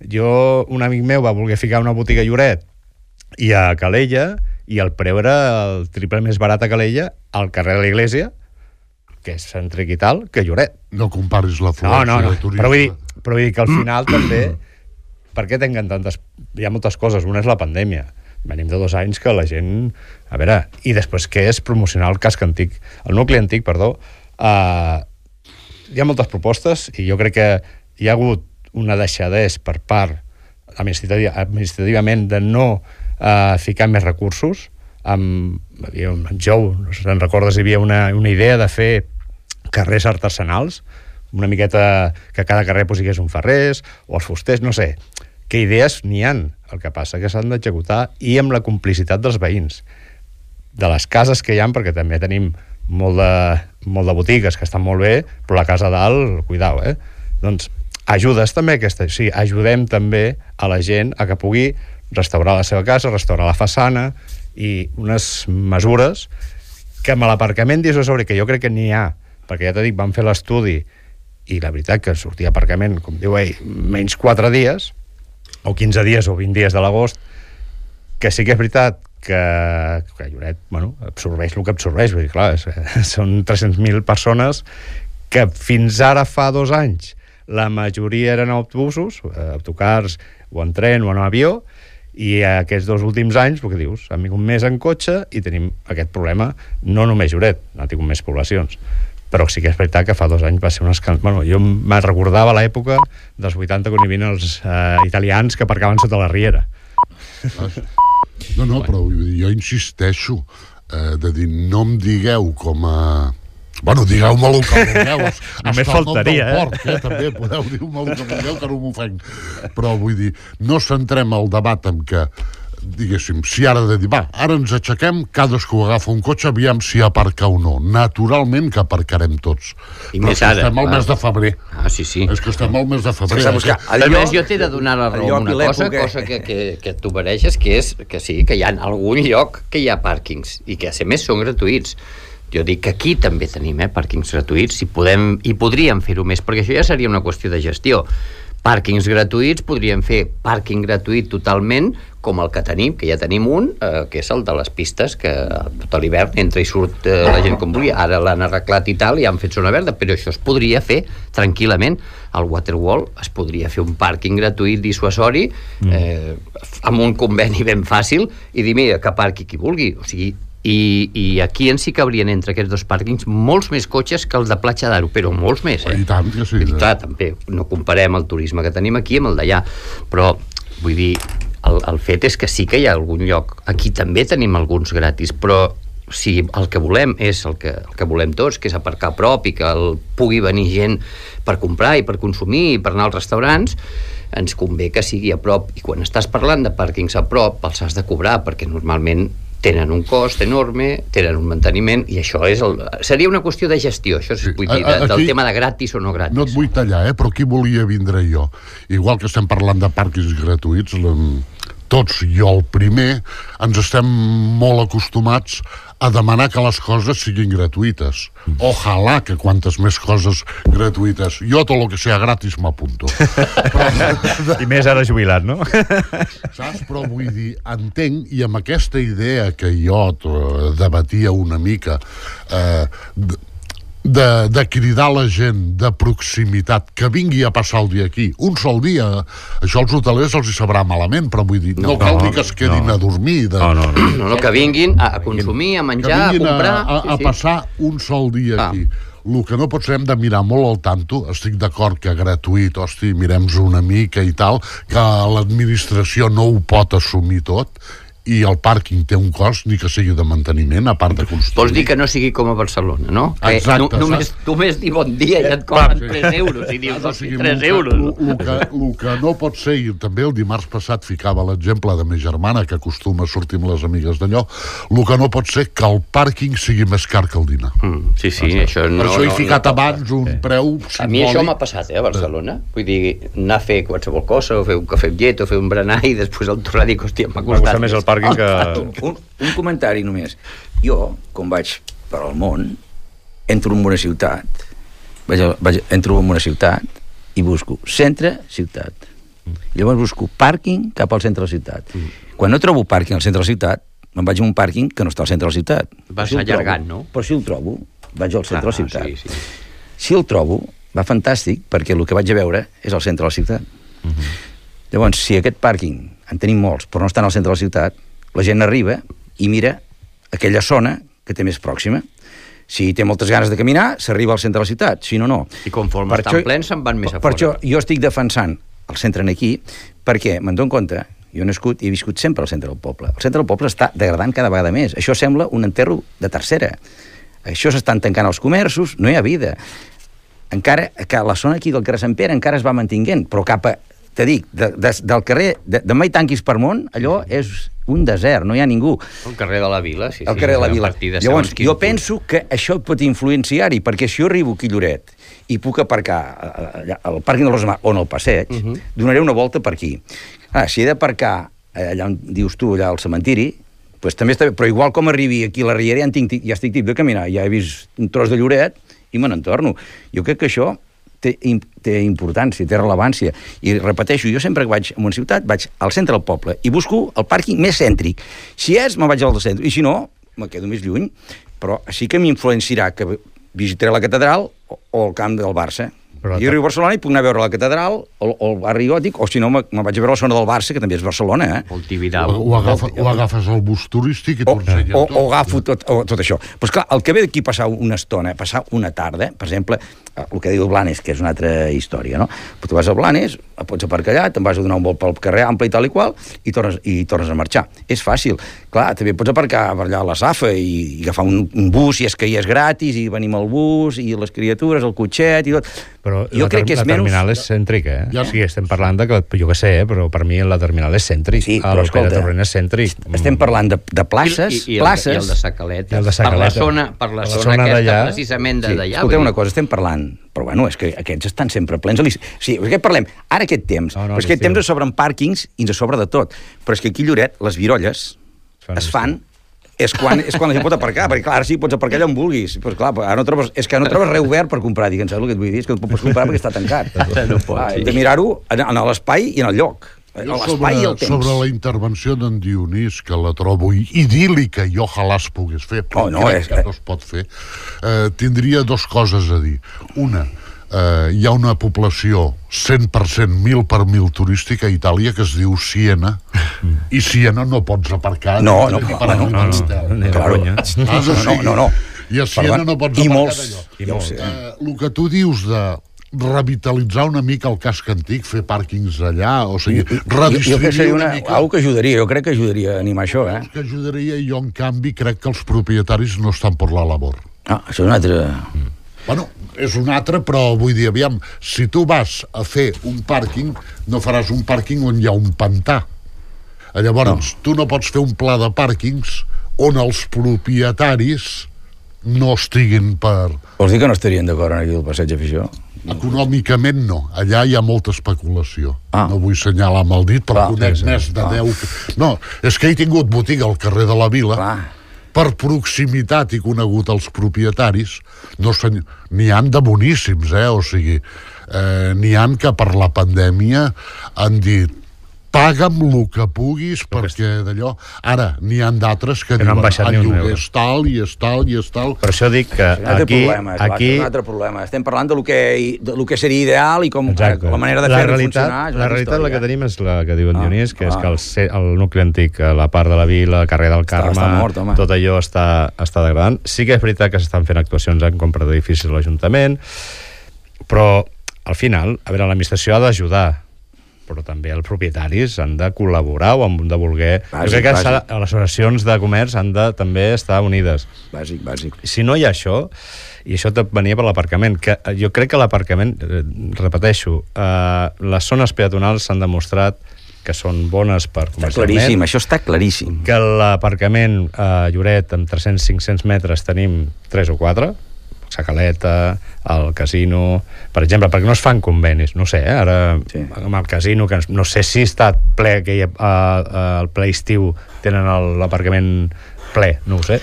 Jo, un amic meu va voler ficar una botiga a Lloret i a Calella i el preu era el triple més barat a Calella al carrer de l'Iglésia que és cèntric i tal, que Lloret. No comparis la no, no, no. Però vull, dir, però vull dir que al final també... Per què tenen tantes... Hi ha moltes coses. Una és la pandèmia. Venim de dos anys que la gent... A veure, i després què és promocionar el casc antic? El nucli antic, perdó. Uh, hi ha moltes propostes i jo crec que hi ha hagut una deixadès per part administrativament de no uh, ficar més recursos amb, havia un jou, no sé te'n recordes, hi havia una, una idea de fer carrers artesanals, una miqueta que cada carrer hi un ferrers o els fusters, no sé. Què idees n'hi han? El que passa que s'han d'executar i amb la complicitat dels veïns. De les cases que hi han, perquè també tenim molt de, molt de botigues que estan molt bé, però la casa dalt, cuidao, eh? Doncs ajudes també aquesta... O sigui, ajudem també a la gent a que pugui restaurar la seva casa, restaurar la façana, i unes mesures que amb l'aparcament dissuasori, que jo crec que n'hi ha, perquè ja t'he dit, vam fer l'estudi i la veritat que sortia aparcament, com diu ell, menys 4 dies, o 15 dies o 20 dies de l'agost, que sí que és veritat que, que Lloret bueno, absorbeix el que absorbeix, vull dir, clar, és, són 300.000 persones que fins ara fa dos anys la majoria eren autobusos, eh, autocars o en tren o en avió, i aquests dos últims anys, el que dius, han vingut més en cotxe i tenim aquest problema, no només Lloret, ha tingut més poblacions, però sí que és veritat que fa dos anys va ser un escàndol. Bueno, jo me recordava l'època dels 80 quan hi havia els eh, italians que aparcaven sota la riera. No, no, però jo insisteixo eh, de dir, no em digueu com a Bueno, digueu-me el que vulgueu. Només faltaria, eh? Porc, eh? També podeu dir-me el que vulgueu, que no m'ofenc. Però vull dir, no centrem el debat en que diguéssim, si ara de dir, va, ara ens aixequem, cadascú agafa un cotxe, aviam si aparca o no. Naturalment que aparcarem tots. I Però més és que ara, estem al clar. mes de febrer. Ah, sí, sí. És que estem al mes de febrer. Buscat A allò- més, jo t'he de donar la raó allò una cosa, l'època. cosa que, que, que tu mereixes, que és que sí, que hi ha algun lloc que hi ha pàrquings i que, a més, són gratuïts. Jo dic que aquí també tenim eh, pàrquings gratuïts i, podem, i podríem fer-ho més, perquè això ja seria una qüestió de gestió. Pàrquings gratuïts, podríem fer pàrquing gratuït totalment, com el que tenim, que ja tenim un, eh, que és el de les pistes, que tot l'hivern entra i surt eh, la gent com volia. Ara l'han arreglat i tal, i han fet zona verda, però això es podria fer tranquil·lament. Al Waterwall es podria fer un pàrquing gratuït dissuasori eh, amb un conveni ben fàcil i dir, mira, que parqui qui vulgui. O sigui, i, i aquí en sí cabrien entre aquests dos pàrquings molts més cotxes que els de Platja d'Aro, però molts més, eh? I tant que sí. I clar, també, no comparem el turisme que tenim aquí amb el d'allà, però vull dir, el, el fet és que sí que hi ha algun lloc, aquí també tenim alguns gratis, però si el que volem és el que, el que volem tots, que és aparcar a prop i que el pugui venir gent per comprar i per consumir i per anar als restaurants, ens convé que sigui a prop. I quan estàs parlant de pàrquings a prop, els has de cobrar, perquè normalment tenen un cost enorme, tenen un manteniment, i això és el... seria una qüestió de gestió, això sí, Sí, vull dir, de, del tema de gratis o no gratis. No et vull tallar, eh? però aquí volia vindre jo. Igual que estem parlant de pàrquings gratuïts, la- tots, jo el primer, ens estem molt acostumats a demanar que les coses siguin gratuïtes. Ojalà que quantes més coses gratuïtes. Jo tot el que sea gratis m'apunto. I més ara jubilat, no? saps? Però vull dir, entenc, i amb aquesta idea que jo eh, debatia una mica, eh, de, de cridar la gent de proximitat que vingui a passar el dia aquí, un sol dia això als hotelers els hi sabrà malament però vull dir, no, no cal no, dir que es quedin no. a dormir de, No, no, no. No, no, que vinguin a, a consumir, a menjar, a vinguin comprar... a, a, a passar un sol dia Ah. aquí el que no pot ser hem de mirar molt al tanto estic d'acord que gratuït hosti, mirem-nos una mica i tal que l'administració no ho pot assumir tot i el pàrquing té un cost ni que sigui de manteniment a part de construir Vols dir que no sigui com a Barcelona, no? Que Exacte, no, només, saps? només dir bon dia i et cobren sí. 3 euros i dius, O sigui, 3 lo que- euros. lo que, lo que no pot ser, i també el dimarts passat ficava l'exemple de ma germana, que acostuma a sortir amb les amigues d'allò, el que no pot ser que el pàrquing sigui més car que el dinar. Mm, sí, sí, això Per no... això he no, ficat no, abans un preu A mi això m'ha simbòlic. passat, eh, a Barcelona. Vull dir, anar a fer qualsevol cosa, o fer un cafè amb llet, o fer un berenar, i després el tornar a dir hòstia, m'ha M'ha costat. gustat més el pàrquing que... un, un comentari només. Jo, com vaig per al món, entro en una ciutat, vaig, a- vaig, entro en una ciutat i busco centre, ciutat. Llavors busco pàrquing cap al centre de la ciutat. Quan no trobo pàrquing al centre de la ciutat, me'n vaig a un pàrquing que no està al centre de la ciutat. Vas si allargant, trobo- no? Però si el trobo, vaig al centre de la ciutat. Ah, sí, sí. Si el trobo, va fantàstic, perquè el que vaig a veure és al centre de la ciutat. Llavors, si aquest pàrquing, en tenim molts, però no estan al centre de la ciutat, la gent arriba i mira aquella zona que té més pròxima. Si té moltes ganes de caminar, s'arriba al centre de la ciutat, si no, no. I conforme estan plens, se'n van més a per fora. això jo estic defensant el centre aquí, perquè me'n dono compte, jo he nascut i he viscut sempre al centre del poble. El centre del poble està degradant cada vegada més. Això sembla un enterro de tercera. Això s'estan tancant els comerços, no hi ha vida. Encara que la zona aquí del carrer Sant Pere encara es va mantinguent, però cap a, te dic, de, de, del carrer, de, de mai tanquis per món, allò és un desert, no hi ha ningú. El carrer de la Vila, sí, El sí. carrer de la Vila. de Llavors, jo penso que això pot influenciar-hi, perquè si jo arribo aquí a Lloret i puc aparcar eh, allà, al pàrquing de Rosemar o en el passeig, Mhm. donaré una volta per aquí. Ah, si he d'aparcar eh, allà on dius tu, allà al cementiri, pues, també està bé, però igual com arribi aquí a la Riera ja, en tinc, ja estic tip de caminar, ja he vist un tros de Lloret i me n'entorno. Jo crec que això té, té importància, té rellevància. I repeteixo, jo sempre que vaig a una ciutat vaig al centre del poble i busco el pàrquing més cèntric. Si és, me'n vaig al centre, i si no, me quedo més lluny. Però així que m'influenciarà que visitaré la catedral o, o el camp del Barça. Però jo arribo a Barcelona i puc anar a veure la catedral o, o el barri gòtic, o si no, me, me vaig a veure la zona del Barça, que també és Barcelona, eh? O el O, Tibidabo. o, agafa, o agafes el bus turístic i o, t'ho ensenyen o, tot. o agafo tot, o, tot això. Però esclar, el que ve d'aquí passar una estona, passar una tarda, per exemple, el que diu Blanes, que és una altra història, no? Però tu vas a Blanes, pots aparcar allà, te'n vas a donar un volt pel carrer ample i tal i qual, i tornes, i tornes a marxar. És fàcil. Clar, també pots aparcar per allà a la Safa i, i agafar un, un bus, si és que hi és gratis, i venim al bus, i les criatures, el cotxet i tot. Però jo la, crec que és la menys... terminal és cèntrica, eh? Ja. Ja. O sigui, estem parlant de que, jo què sé, eh? però per mi la terminal és cèntric. Sí, El però escolta, Torrent és cèntric. Estem parlant de, de places, I, i, el, places... I el de Sacalet. I el de Per la Sacaleta. zona, per la Per la zona, zona aquesta, precisament de Sí, d'allà. escolteu una cosa, estem parlant, però bueno, és que aquests estan sempre plens. Sí, és que parlem, ara aquest temps, No, no, però és que aquest temps ens sobren pàrquings i ens sobra de tot. Però és que aquí a Lloret, les virolles es fan és quan, és quan la gent pot aparcar, perquè clar, ara sí, pots aparcar allà on vulguis. Però clar, ara no trobes, és que no trobes res obert per comprar, digue'm, saps el que et vull dir? És que no pots comprar perquè està tancat. No pots, Clar, sí. de mirar-ho en, en l'espai i en el lloc. L'espai i el temps. sobre la intervenció d'en Dionís, que la trobo idíl·lica i ojalà es pogués fer, però Oh, no, crec és- que no es pot fer, eh, tindria dos coses a dir. Una, eh, hi ha una població 100% mil per mil turística a Itàlia que es diu Siena, i Siena no pots aparcar No, ni no, per home, no, no, no. Ni Claro. No, O sigui, no, no, no. I a Siena Perdó. no pots I aparcar molts- d'allò. i molts, Eh, el que tu dius de revitalitzar una mica el casc antic, fer pàrquings allà, o sigui, Jo, jo redistribuir crec que seria una, una, mica... algo que ajudaria, jo crec que ajudaria a animar això, eh? que ajudaria i jo, en canvi, crec que els propietaris no estan per la labor. Ah, això és una altra... Bueno, és un altre, però vull dir, aviam, si tu vas a fer un pàrquing, no faràs un pàrquing on hi ha un pantà. Llavors, no. tu no pots fer un pla de pàrquings on els propietaris no estiguin per... Vols dir que no estarien d'acord en aquí el passeig afició? Econòmicament no, allà hi ha molta especulació. Ah. No vull senyalar amb el dit, però Clar, conec sí, sí. més de Ah. 10... que- No, és que he tingut botiga al carrer de la Vila, Clar. per proximitat i conegut els propietaris, no se, n'hi han de boníssims, eh? O sigui, eh, n'hi han que per la pandèmia han dit paga'm el que puguis perquè d'allò... Ara, n'hi han d'altres que, Que no han diuen baixat ni el lloguer euro." és tal i és tal i és tal. Per això dic que És aquí... problema, clar, aquí és un altre problema. Estem parlant de lo que, de lo que seria ideal i com Exacte. la manera de la fer-ho funcionar. és La realitat la que tenim és la que diu en Ah, Dionís, que és ah. que el, el nucli antic, a la part de la vila, el carrer del Carme, està mort, home. tot allò està, està degradant. Sí que és veritat que s'estan fent actuacions en compra d'edificis a l'Ajuntament, però al final, a veure, l'administració ha d'ajudar, però també els propietaris han de col·laborar o han de voler... Bàsic, jo crec que bàsic. les associacions de comerç han de també estar unides Bàsic, bàsic. si no hi ha això, i això te venia per l'aparcament, que eh, jo crec que l'aparcament, eh, repeteixo, eh, les zones peatonals s'han demostrat que són bones per Està comercialment, claríssim, això està claríssim. que l'aparcament a Lloret amb 300-500 metres tenim 3 o 4, Sacaleta, el casino... Per exemple, perquè no es fan convenis? No sé, eh? ara Sí. amb el casino, que no sé si està ple, que hi ha, uh, el ple estiu tenen l'aparcament ple, no ho sé.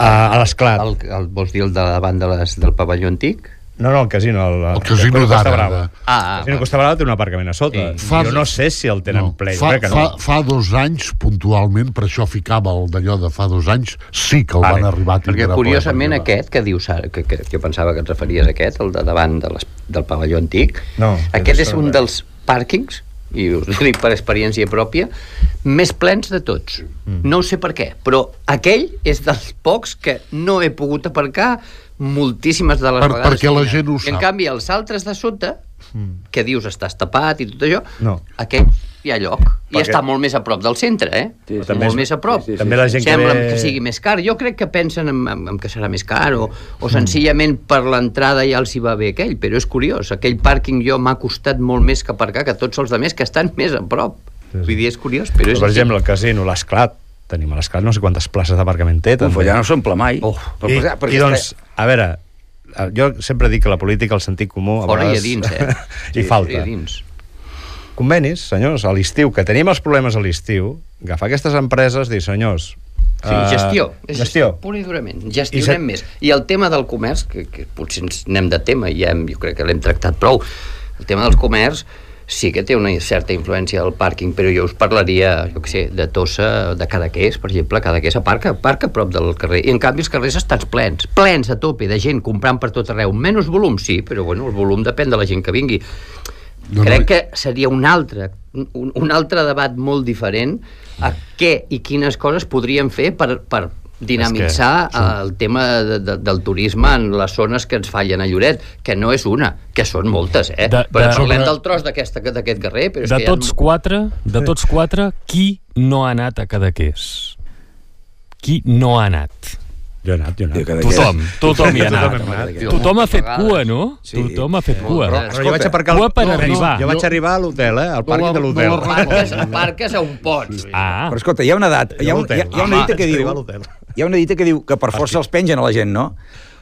Uh, a l'Esclat. El, el, vols dir el de davant de les, del pavelló antic? No, no, el casino. El, El casino d'ara, Ah, ah, el casino va. Costa Brava té un aparcament a sota. Sí. Sí. Jo no sé si el tenen no, ple, fa, crec que fa, no. fa dos anys, puntualment, per això ficava el d'allò de fa dos anys, sí que el Vale. van arribar a tindre Perquè ple, curiosament va. aquest que dius ara, que, que, jo pensava que et referies a aquest, el de davant de les, del pavelló antic, No, aquest és és un dels pàrquings, i us ho dic per experiència pròpia, més plens de tots. Mm. No ho sé per què, però aquell és dels pocs que no he pogut aparcar moltíssimes de les Per- vegades. perquè que la gent ho En sap. canvi, els altres de sota, que dius estàs tapat i tot això, No. aquell hi ha lloc. I Perquè- està molt més a prop del centre, eh? Sí, sí. També molt més a prop. Sí, sí, sí. També la gent que Sembla ve- que sigui més car. Jo crec que pensen en, en, en que serà més car o, o senzillament per l'entrada ja els hi va bé aquell, però és curiós. Aquell pàrquing jo m'ha costat molt més que aparcar que tots els altres que estan més a prop. Sí, sí. Vull dir, és curiós, però és Per així. exemple, el casino, l'Esclat. Tenim a l'Esclat no sé quantes places d'aparcament té. Uf, allà no s'omple mai. Oh. Però, I, perquè- perquè I doncs, a veure, eh, jo sempre dic que la política, el sentit comú... A Fora i a vegades, dins, eh? hi falta. I a dins. convenis, senyors, a l'estiu, que tenim els problemes a l'estiu, agafar aquestes empreses, dir, senyors, Sí, gestió. Uh, gestió. Pura i durament. Gestionem I més. I el tema del comerç, que, que potser ens anem de tema, i ja hem, jo crec que l'hem tractat prou, el tema del comerç sí que té una certa influència al pàrquing, però jo us parlaria, jo què sé, de Tossa, de Cadaqués, per exemple, Cadaqués aparca, aparca a prop del carrer, i en canvi els carrers estan plens, plens a tope de gent comprant per tot arreu, menys volum, sí, però bueno, el volum depèn de la gent que vingui. No, Crec no... que seria un altre, un, un altre debat molt diferent a què i quines coses podríem fer per, per dinamitzar que, sí. el tema de, de, del turisme en les zones que ens fallen a Lloret, que no és una, que són moltes, eh? De, però de, parlem del tros d'aquest carrer, però és de que tots ha... quatre, de tots quatre, qui no ha anat a Cadaqués? Qui no ha anat? Jo he anat, jo he anat. Tothom, tothom hi ha anat. Tothom ha fet cua, no? Sí. Tothom ha fet cua. Però, però jo vaig aparcar... Cua per arribar. Jo vaig arribar a l'hotel, eh? Al pàrquing de l'hotel. Parques, parques a un pots. Ah. Però escolta, hi ha una edat, hi ha, un, hi ha, hi ha una dita que diu... Hi ha una dita que diu que per força els pengen a la gent, no?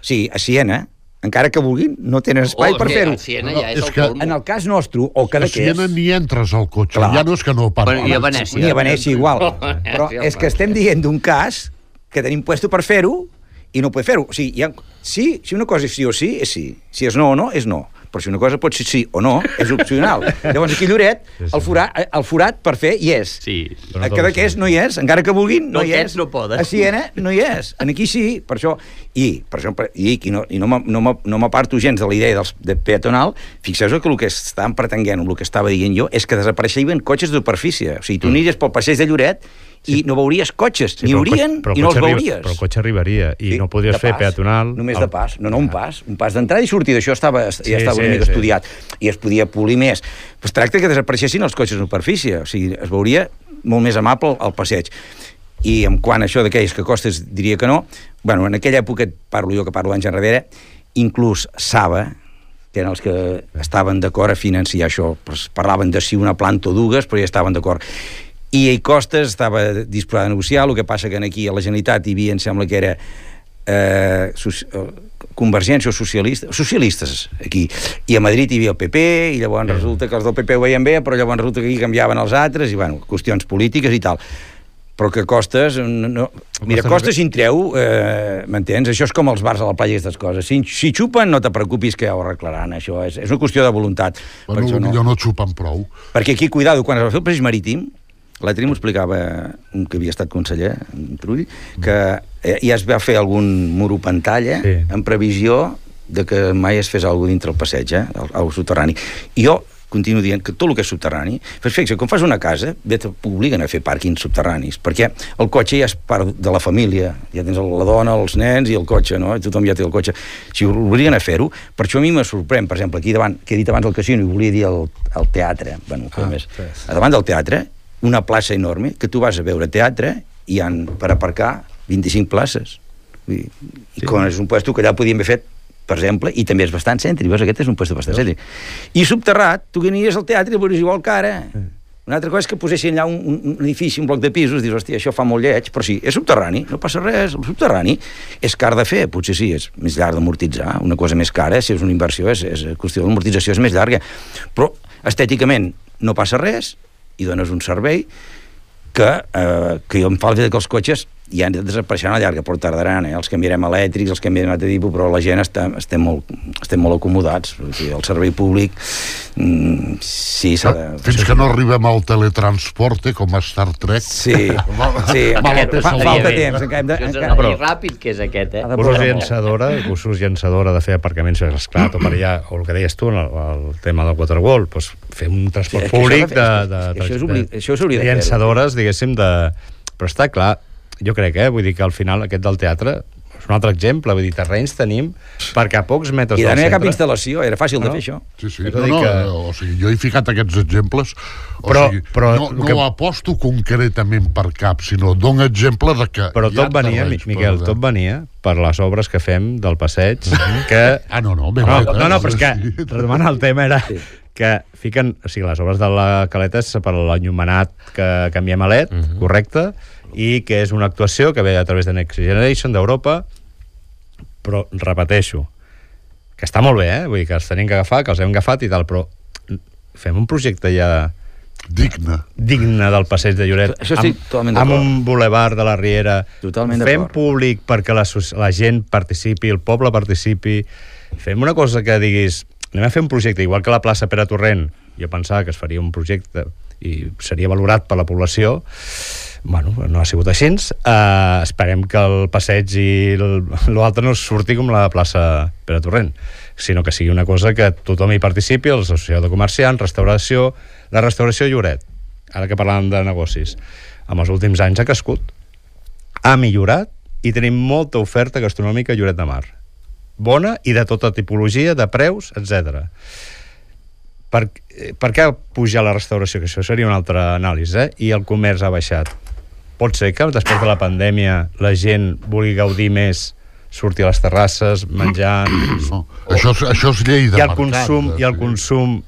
Sí, a Siena, encara que vulguin, no tenen espai oh, per fer-ho. Siena ja és, és el que, En el cas nostre, o que A Siena ni entres al cotxe, Clar. ja no és que no parles. Ni a Venècia. Ni a Venècia igual. Però és que estem dient d'un cas que tenim puesto per fer-ho i no pot fer-ho. O sigui, ha... sí, si una cosa és sí o sí, és sí. Si és no o no, és no. Però si una cosa pot ser sí o no, és opcional. Llavors aquí Lloret, el forat, el forat per fer hi és. Sí. A cada que és no hi és, encara que vulguin, no, no hi és. No poden. A Siena no hi és. En aquí sí, per això... I, per exemple, i, i no, i no, no m'aparto gens de la idea dels, de peatonal, fixeu-vos que el que estan pretenguent, el que estava dient jo, és que desapareixerien cotxes de superfície. O sigui, tu mm. aniries pel passeig de Lloret i no veuries cotxes, sí, n'hi haurien i no els veuries. Però el cotxe arribaria i sí, no podries fer pas, peatonal... Només el... de pas, no, no, un pas, un pas d'entrada i sortida, això estava, sí, ja estava sí, una mica sí. estudiat. I es podia polir més. Pues tracta que desapareixessin els cotxes en superfície, o sigui, es veuria molt més amable al passeig. I en quant a això d'aquells que costes diria que no, bueno, en aquella època, parlo jo que parlo anys enrere, inclús Saba, que eren els que estaven d'acord a financiar això, parlaven de si una planta o dues, però ja estaven d'acord i a Costes estava disposat a negociar, el que passa que aquí a la Generalitat hi havia, em sembla que era eh, eh, Convergència o socialistes, socialistes aquí, i a Madrid hi havia el PP, i llavors resulta que els del PP ho veien bé, però llavors resulta que aquí canviaven els altres, i bueno, qüestions polítiques i tal però que Costes... No, mira, Costes si en treu, eh, m'entens? Això és com els bars a la platja i aquestes coses. Si, si xupen, no te preocupis que ja ho arreglaran, això. És, és una qüestió de voluntat. Bueno, per no. no xupen prou. Perquè aquí, cuidado, quan es va fer el marítim, L'altre m'ho explicava un que havia estat conseller, en Trull, que eh, ja es va fer algun muro pantalla sí. en previsió de que mai es fes alguna dintre el passeig, eh, al, al soterrani. I jo continuo dient que tot el que és subterrani, pues fixa, quan fas una casa, bé t'obliguen a fer pàrquings subterranis, perquè el cotxe ja és part de la família, ja tens la dona, els nens i el cotxe, no? Tothom ja té el cotxe. Si obliguen a fer-ho, per això a mi me sorprèn, per exemple, aquí davant, que he dit abans el casino i volia dir el, el teatre, bueno, ah, més, a davant del teatre una plaça enorme que tu vas a veure teatre i han per aparcar 25 places. I, sí. quan és un puesto que allà podíem haver fet per exemple, i també és bastant cèntric, veus, aquest és un puesto bastant cèntric. I subterrat, tu que aniries al teatre i veuries igual que ara. Una altra cosa és que posessin allà un, un, un edifici, un bloc de pisos, dius, hòstia, això fa molt lleig, però sí, és subterrani, no passa res, el subterrani és car de fer, potser sí, és més llarg d'amortitzar, una cosa més cara, si és una inversió, és, és qüestió d'amortització és més llarga, però estèticament no passa res, i dones un servei que, eh, que jo em fa el fet que els cotxes ja desapareixeran a llarga, però tardaran, eh? els canviarem elèctrics, els canviarem de tipus, però la gent està, estem, molt, estem molt acomodats. O sigui, el servei públic, mm, sí, s'ha de... Fins que no arribem al teletransport, eh, com a Star Trek. Sí, sí aquest, fa, falta temps. Encara de, encara... Però, ràpid que és aquest, eh? Cursos llançadora, cursos llançadora de fer aparcaments esclat, o per allà, o el que deies tu, el, el tema del Waterwall, doncs fer un transport sí, públic de, de, de, això és oblig, això és de, de llançadores, diguéssim, de... Però està clar, jo crec, eh? Vull dir que al final aquest del teatre és un altre exemple, vull dir, terrenys tenim perquè a pocs metres I del centre... I no hi ha cap instal·lació, era fàcil no? de fer això. Sí, sí, no, no, que... o sigui, jo he ficat aquests exemples, o però, sigui, però, no, no que... aposto concretament per cap, sinó dono exemple de que Però tot venia, Miquel, tot venia per les obres que fem del passeig, que... Ah, no, no, ben no, no, no, no, però és que, retomant el tema, era sí. que fiquen, o sigui, les obres de la caleta és per l'enllumenat que canviem a LED, uh -huh. correcte? I que és una actuació que ve a través de Next Generation d'Europa, però repeteixo, que està molt bé, eh? Vull dir que els tenim que agafar, que els hem agafat i tal, però fem un projecte ja Digne. digne del passeig de Lloret. Això estic amb, totalment Amb un bulevard de la Riera. Totalment Fem públic perquè la, la gent participi, el poble participi. Fem una cosa que diguis... Anem a fer un projecte, igual que la plaça Pere Torrent. Jo pensava que es faria un projecte i seria valorat per la població. Bueno, no ha sigut així. Uh, esperem que el passeig i l'altre no surti com la plaça Pere Torrent, sinó que sigui una cosa que tothom hi participi, l'associació de comerciants, restauració... La restauració Lloret, ara que parlàvem de negocis, amb els últims anys ha crescut. Ha millorat i tenim molta oferta gastronòmica a Lloret de Mar. Bona i de tota tipologia, de preus, etc. Per, eh, per què ha pujat la restauració? Que això seria una altra anàlisi, eh? I el comerç ha baixat. Pot ser que després de la pandèmia la gent vulgui gaudir més sortir a les terrasses, menjar... No. Això, és, això és llei de I el mercat. consum, i el consum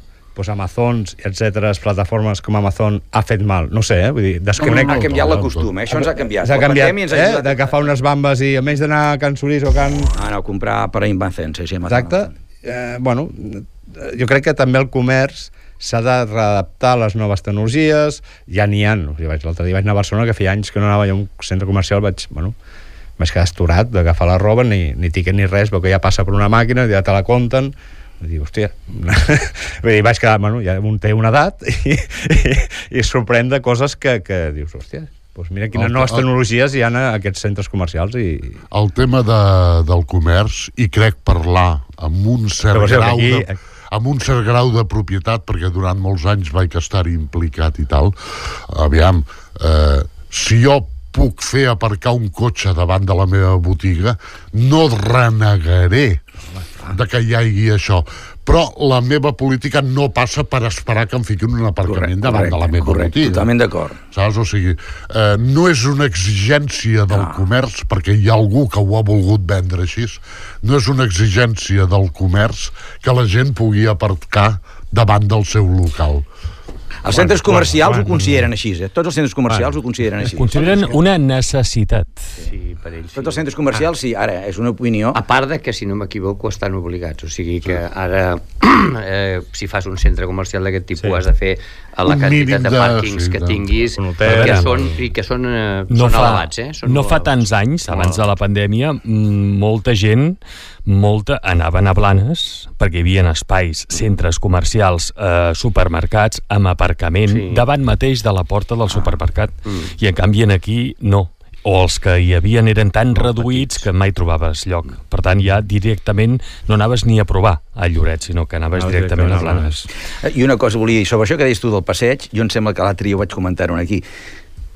doncs Amazons, etc, plataformes com Amazon ha fet mal, no sé, eh? vull dir, desconec... Ha canviat no, la no, costum, eh? això ens ha canviat. S'ha canviat, ens ha eh? ajudat D'agafar unes bambes i a més d'anar a Can Sorís o Can... a anar a comprar per a Invancens. Sí, Exacte. Eh, bueno, eh, jo crec que també el comerç s'ha de readaptar a les noves tecnologies, ja n'hi ha. L'altre dia vaig anar a Barcelona, que feia anys que no anava jo a un centre comercial, vaig, bueno, vaig quedar esturat d'agafar la roba, ni, ni tiquet ni res, veu que ja passa per una màquina, ja te la compten, Vull dir, hòstia... Dir, vaig quedar, bueno, ja un té una edat i, i, i sorprèn de coses que, que dius, hòstia, doncs mira quines El- noves tecnologies hi ha a aquests centres comercials i... El tema de, del comerç, i crec parlar amb un cert grau aquí- de, amb un cert grau de propietat, perquè durant molts anys vaig estar-hi implicat i tal, aviam, eh, si jo puc fer aparcar un cotxe davant de la meva botiga, no renegaré de que hi hagi això. Però la meva política no passa per esperar que em fiquin un aparcament Correcte, davant de la meva correcte, botiga. totalment d'acord. Saps? O sigui, eh, no és una exigència del No. comerç, perquè hi ha algú que ho ha volgut vendre així, no és una exigència del comerç que la gent pugui aparcar davant del seu local. Els centres comercials bueno, ho consideren així, eh? Tots els centres comercials ho consideren així. Consideren una necessitat. Sí, per ells sí. Tots els centres comercials, sí, ara, és una opinió... A part de que, si no m'equivoco, estan obligats. O sigui que ara, eh, si fas un centre comercial d'aquest tipus, Sí. has de fer a la Un quantitat de de- pàrquings sí, que tinguis, hotel, que són, i que són, eh, no són fa, elevats. Eh? Són no fa tants anys, abans de la pandèmia, mm, molta gent molta anaven a Blanes perquè hi havia espais, centres comercials, eh, supermercats amb aparcament Sí. davant mateix de la porta del supermercat. Mm. I en canvi en aquí no o els que hi havien eren tan reduïts que mai trobaves lloc. Per tant, ja directament no anaves ni a provar a Lloret, sinó que anaves Anaves directament a directament a Blanes. Eh, I una cosa volia dir, sobre això que deies tu del passeig, jo em sembla que l'altre dia ho vaig comentar-ho aquí.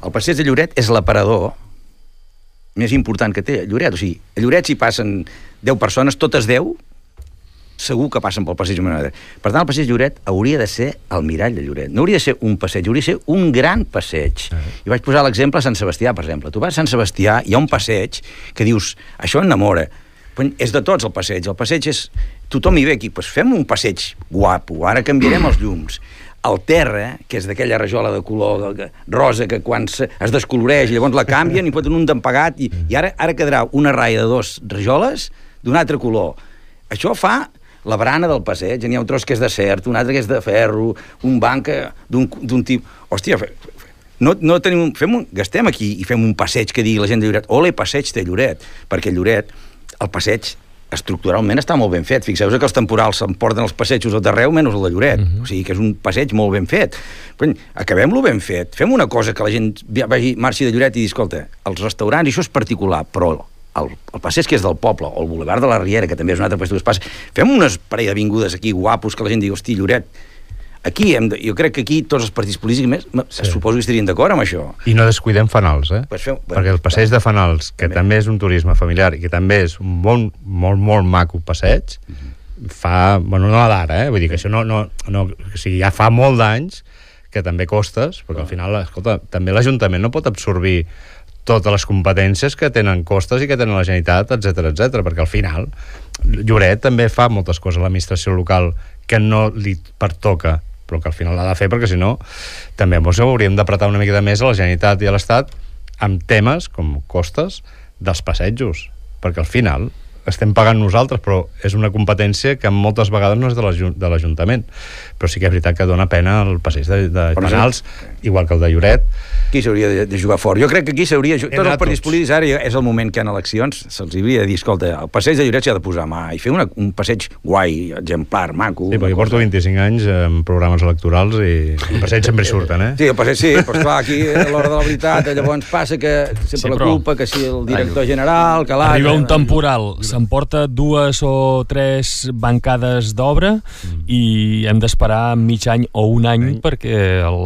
El passeig de Lloret és l'aparador més important que té Lloret. O sigui, a Lloret si passen 10 persones, totes 10 segur que passen pel passeig Manada. Per tant, el passeig Lloret hauria de ser el mirall de Lloret. No hauria de ser un passeig, hauria de ser un gran passeig. I vaig posar l'exemple a Sant Sebastià, per exemple. Tu vas a Sant Sebastià, hi ha un passeig que dius, això enamora. Però és de tots el passeig. El passeig és... Tothom hi ve aquí, doncs fem un passeig guapo, ara canviarem els llums. El terra, que és d'aquella rajola de color de- rosa que quan es descoloreix i llavors la canvien i foten un d'empagat i, i ara ara quedarà una raia de dos rajoles d'un altre color. Això fa la barana del passeig, n'hi ha un tros que és de cert, un altre que és de ferro, un banc que- d'un tipus... Hòstia, no, no tenim un, fem un, gastem aquí i fem un passeig que digui la gent de Lloret, ole, passeig de Lloret, perquè Lloret, el passeig estructuralment està molt ben fet. Fixeu-vos que els temporals s'emporten els passejos a d'arreu menys el de Lloret. Uh -huh. O sigui que és un passeig molt ben fet. Acabem-lo ben fet. Fem una cosa que la gent vagi, marxi de Lloret i digui, escolta, els restaurants, això és particular, però el, el passeig que és del poble, o el boulevard de la Riera, que també és un altre passeig que es passa, fem unes parell d'avingudes aquí guapos que la gent digui, hosti, Lloret, aquí hem de, jo crec que aquí tots els partits polítics més, sí. suposo que estarien d'acord amb això. I no descuidem Fanals, eh? Pues feu- bueno, Perquè el passeig de Fanals, que també. també és un turisme familiar i que també és un bon, molt, molt maco passeig, fa... Bueno, no d'ara, eh? Vull dir que això no... no, no o sigui, ja fa molt d'anys que també costes, perquè al final, escolta, també l'Ajuntament no pot absorbir totes les competències que tenen costes i que tenen la Generalitat, etc etc perquè al final Lloret també fa moltes coses a l'administració local que no li pertoca però que al final l'ha de fer perquè si no també doncs, hauríem d'apretar una mica més a la Generalitat i a l'Estat amb temes com costes dels passejos perquè al final estem pagant nosaltres, però és una competència que moltes vegades no és de l'Ajuntament. Però sí que és veritat que dona pena el passeig de, de penals, igual que el de Lloret. Aquí s'hauria de, de jugar fort. Jo crec que aquí s'hauria... Tots els partits polítics ara és el moment que en eleccions se'ls hauria de dir, escolta, el passeig de Lloret s'ha de posar mà i fer una, un passeig guai, exemplar, maco. Sí, perquè porto 25 anys en programes electorals i el passeig sempre surten, eh? Sí, el passeig sí, però esclar, aquí a l'hora de la veritat llavors passa que sempre sí, però... la culpa, que si el director general, que l'altre... Arriba un temporal, s'emporta dues o tres bancades d'obra mm. i hem d'esperar mig any o un any, any. perquè el,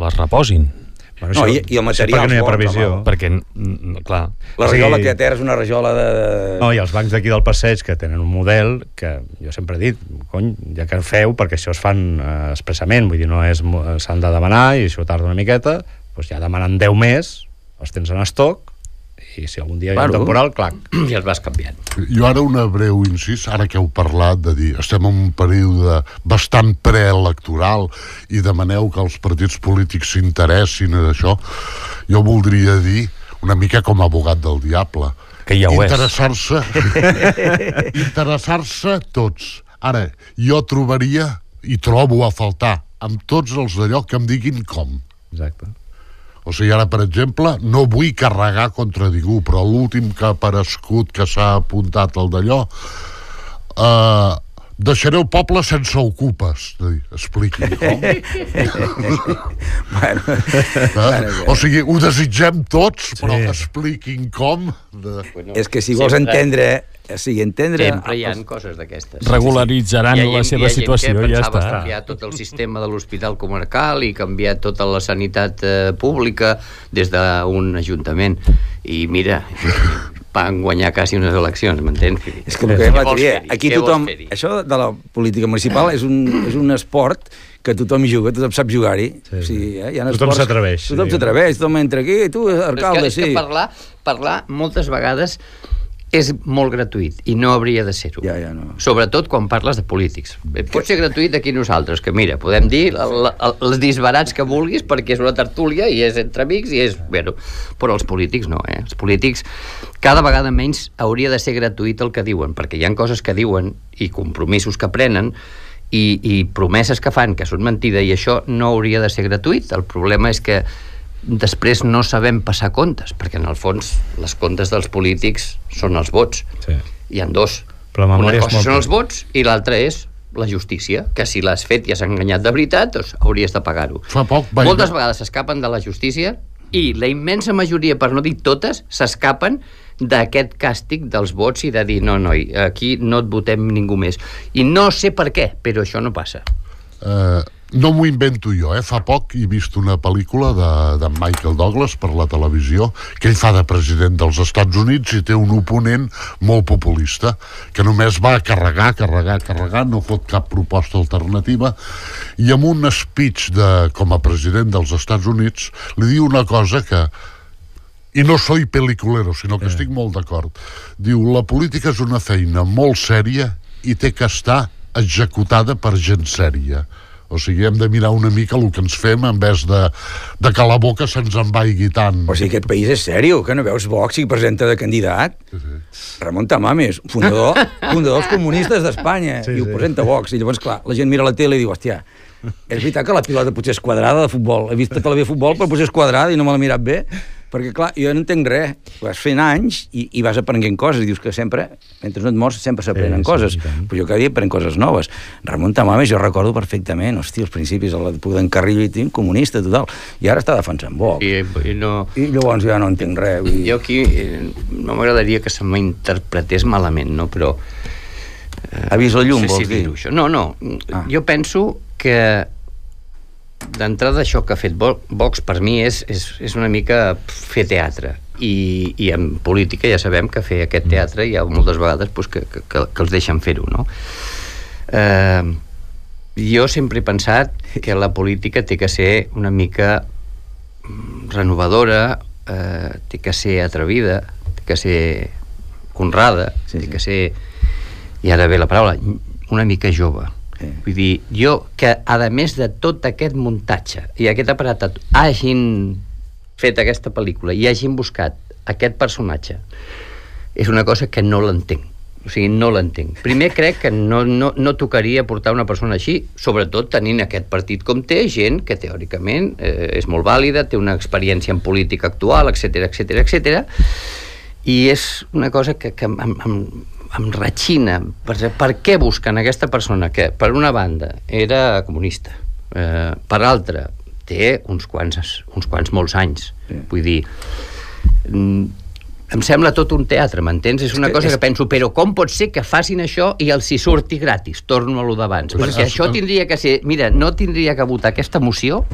les reposin. Bueno, no, i, i el material perquè no hi ha previsió. Home, perquè, clar... La rajola que té és una rajola de... No, i els bancs d'aquí del passeig que tenen un model que jo sempre he dit, cony, ja que feu, perquè això es fan eh, expressament, vull dir, no és s'han de demanar i això tarda una miqueta, doncs ja demanen 10 més, els tens en estoc, i si algun dia hi ha un temporal, clar, i els vas canviant. Jo ara una breu incís, ara que heu parlat de dir, estem en un període bastant preelectoral i demaneu que els partits polítics s'interessin en això, jo voldria dir una mica com a abogat del diable. Que ja ho interessar-se interessar-se tots. Ara, jo trobaria i trobo a faltar amb tots els d'allò que em diguin com. Exacte. O sigui, ara, per exemple, no vull carregar contra ningú, però l'últim que ha aparegut, que s'ha apuntat al d'allò, eh, deixareu poble sense ocupes. Expliqui com. bueno, eh? O sigui, ho desitgem tots, però sí. expliquin com. De... Bueno, és que si vols sempre, entendre... O sigui, entendre... Sempre hi ha coses d'aquestes. Regularitzaran sí, sí. la seva situació i ja està. canviar tot el sistema de l'hospital comarcal i canviar tota la sanitat eh, pública des d'un ajuntament. I mira, van guanyar quasi unes eleccions, m'entens? És que el que va dir, aquí tothom... Això de la política municipal és un, és un esport que tothom hi juga, tothom sap jugar-hi. Sí, sí. eh? Hi ha tothom s'atreveix. Tothom s'atreveix, tothom entra aquí, i tu, alcalde, és que, sí. És que parlar, parlar moltes vegades és molt gratuït i no hauria de ser-ho. Ja, ja, no. Sobretot quan parles de polítics. Pot ser gratuït aquí nosaltres, que mira, podem dir els disbarats que vulguis perquè és una tertúlia i és entre amics i és... Bueno, però els polítics no, eh? Els polítics cada vegada menys hauria de ser gratuït el que diuen, perquè hi han coses que diuen i compromisos que prenen i, i promeses que fan que són mentida i això no hauria de ser gratuït. El problema és que després no sabem passar comptes, perquè en el fons les comptes dels polítics són els vots. Sí. Hi han dos. Però Una cosa són els vots i l'altra és la justícia, que si l'has fet i has enganyat de veritat, doncs hauries de pagar-ho. Fa poc... Vaig... Moltes vegades s'escapen de la justícia i la immensa majoria, per no dir totes, s'escapen d'aquest càstig dels vots i de dir no, noi, aquí no et votem ningú més. I no sé per què, però això no passa. Uh, no m'ho invento jo, eh? Fa poc he vist una pel·lícula de, de Michael Douglas per la televisió, que ell fa de president dels Estats Units i té un oponent molt populista, que només va carregar, carregar, carregar, no fot cap proposta alternativa, i amb un speech de, com a president dels Estats Units li diu una cosa que i no soy peliculero, sinó que eh. estic molt d'acord. Diu, la política és una feina molt sèria i té que estar executada per gent sèria o sigui, hem de mirar una mica el que ens fem en vez de, de que la boca se'ns en vagi tant. O sigui, aquest país és sèrio, que no veus Vox i presenta de candidat? Sí, sí. Ramon Tamames, fundador, fundador dels comunistes d'Espanya, sí, i ho sí. presenta Vox. I llavors, clar, la gent mira la tele i diu, hòstia, és veritat que la pilota potser és quadrada de futbol. He vist que la ve futbol, però potser és quadrada i no me l'he mirat bé. Perquè, clar, jo no entenc res. Vas fent anys i, i vas aprenent coses. I dius que sempre, mentre no et mors, sempre s'aprenen eh, coses. Sí, però jo cada dia aprenc coses noves. Ramon Tamames, jo recordo perfectament, hosti, els principis de l'època d'en Carrillo i Tim, comunista, total. I ara està defensant Vox. I, i, no... I llavors ja no entenc res. Vull... Jo aquí eh, no m'agradaria que se m'interpretés malament, no? Però... Eh, ha vist la llum, no sé si dir? Això. No, no. Ah. Jo penso que d'entrada això que ha fet Vox per mi és, és, és una mica fer teatre i, i en política ja sabem que fer aquest teatre hi ha moltes vegades pues, que, que, que els deixen fer-ho no? eh, jo sempre he pensat que la política té que ser una mica renovadora eh, té que ser atrevida té que ser honrada sí, sí. té que ser i ara ve la paraula una mica jove Sí. Vull dir, jo, que a més de tot aquest muntatge i aquest aparat hagin fet aquesta pel·lícula i hagin buscat aquest personatge és una cosa que no l'entenc O sigui, no l'entenc. Primer, crec que no, no, no tocaria portar una persona així, sobretot tenint aquest partit com té, gent que teòricament eh, és molt vàlida, té una experiència en política actual, etc etc etc. i és una cosa que, que em, em, em ratxina. Per, per què busquen aquesta persona que, per una banda, era comunista, eh, per altra, té uns quants, uns quants molts anys. Sí. Vull dir, mm, em sembla tot un teatre, m'entens? És una cosa que penso, però com pot ser que facin això i els hi surti gratis? Torno a lo d'abans. Perquè això tindria que ser... Mira, no tindria que votar aquesta moció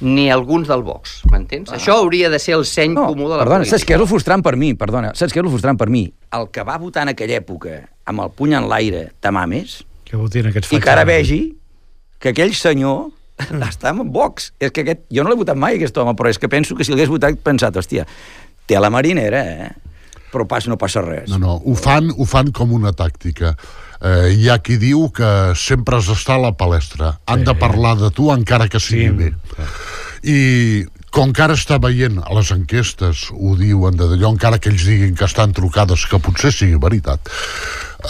ni alguns del Vox, m'entens? Ah. Això hauria de ser el seny no, comú de la perdona, política. saps què és el frustrant per mi? Perdona, saps què és el frustrant per mi? El que va votar en aquella època amb el puny en l'aire més que votin aquests i que ara vegi que aquell senyor està en Vox. És que aquest, jo no l'he votat mai, aquest home, però és que penso que si l'hagués votat, pensat, hòstia, té a la marinera, eh? però pas no passa res. No, no, ho fan, ho fan com una tàctica. Eh, hi ha qui diu que sempre has d'estar a la palestra. Han sí. de parlar de tu encara que sigui sí. bé. I com que ara està veient a les enquestes, ho diuen de d'allò, encara que ells diguin que estan trucades, que potser sigui veritat,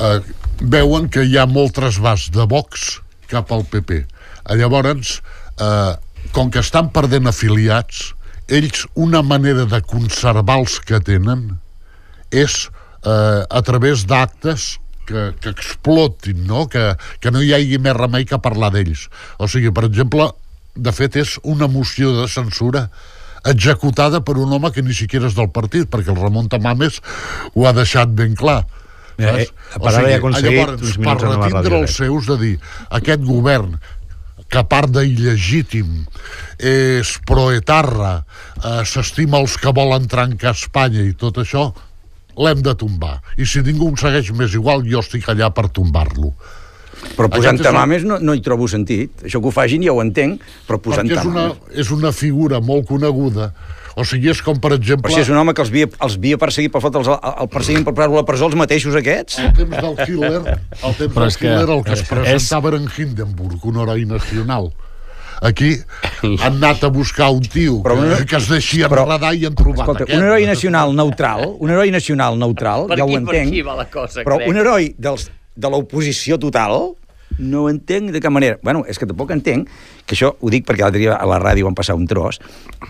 eh, veuen que hi ha molt trasbàs de Vox cap al PP. Llavors, eh, com que estan perdent afiliats, ells una manera de conservar els que tenen és eh, a través d'actes que, que explotin, no? Que, que no hi hagi més remei que parlar d'ells. O sigui, per exemple, de fet és una moció de censura executada per un home que ni siquiera és del partit, perquè el Ramon Tamames ho ha deixat ben clar. Eh, eh, o sigui, llavors, per retindre els seus de dir aquest govern que a part d'il·legítim és proetarra, eh, s'estima els que volen trencar Espanya i tot això, l'hem de tombar. I si ningú em segueix més igual, jo estic allà per tombar-lo. Però posant tamames no, no hi trobo sentit. Això que ho fagin ja ho entenc, però posant Perquè és una, és una figura molt coneguda o sigui, és com, per exemple... Però si és un home que els havia, els havia perseguit per fotre, els, el perseguint per posar-lo a la presó els mateixos aquests? El temps del Hitler, el temps Però del Hitler, el que es presentava és... en Hindenburg, un heroi nacional. Aquí han anat a buscar un tio però que, que es deixia però, enredar i han trobat escolta, aquest. Un heroi nacional neutral, un heroi nacional neutral, per ja ho entenc, per la cosa, però crec. un heroi dels, de l'oposició total, no ho entenc de cap manera. Bueno, és que tampoc entenc, que això ho dic perquè l'altre dia a la ràdio van passar un tros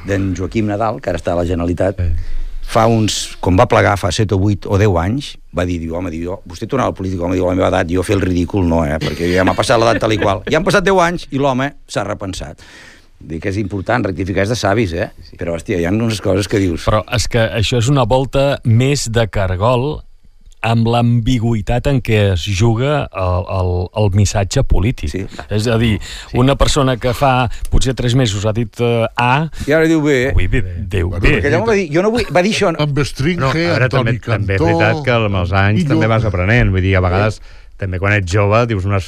d'en Joaquim Nadal, que ara està a la Generalitat, eh. Fa uns, com va plegar fa 7 o 8 o 10 anys, va dir, diu, home, diu, vostè tornava al polític, home, diu, a la meva edat, jo fer el ridícul no, eh, perquè ja m'ha passat l'edat tal i qual. I han passat 10 anys i l'home s'ha repensat dic que és important, rectificar és de savis, eh? Però, hòstia, hi ha unes coses que dius... Però és que això és una volta més de cargol amb l'ambigüitat en què es juga el, el, el missatge polític. Sí. És a dir, sí. una persona que fa potser tres mesos ha dit uh, A... I ara diu B. Ui, bé, Déu bé. Perquè allò va dir, jo no vull, va dir això... No. Amb Stringe, no, ara també, Cantó... També és veritat que amb els anys també vas aprenent. Vull dir, a vegades... Sí també quan ets jove dius unes...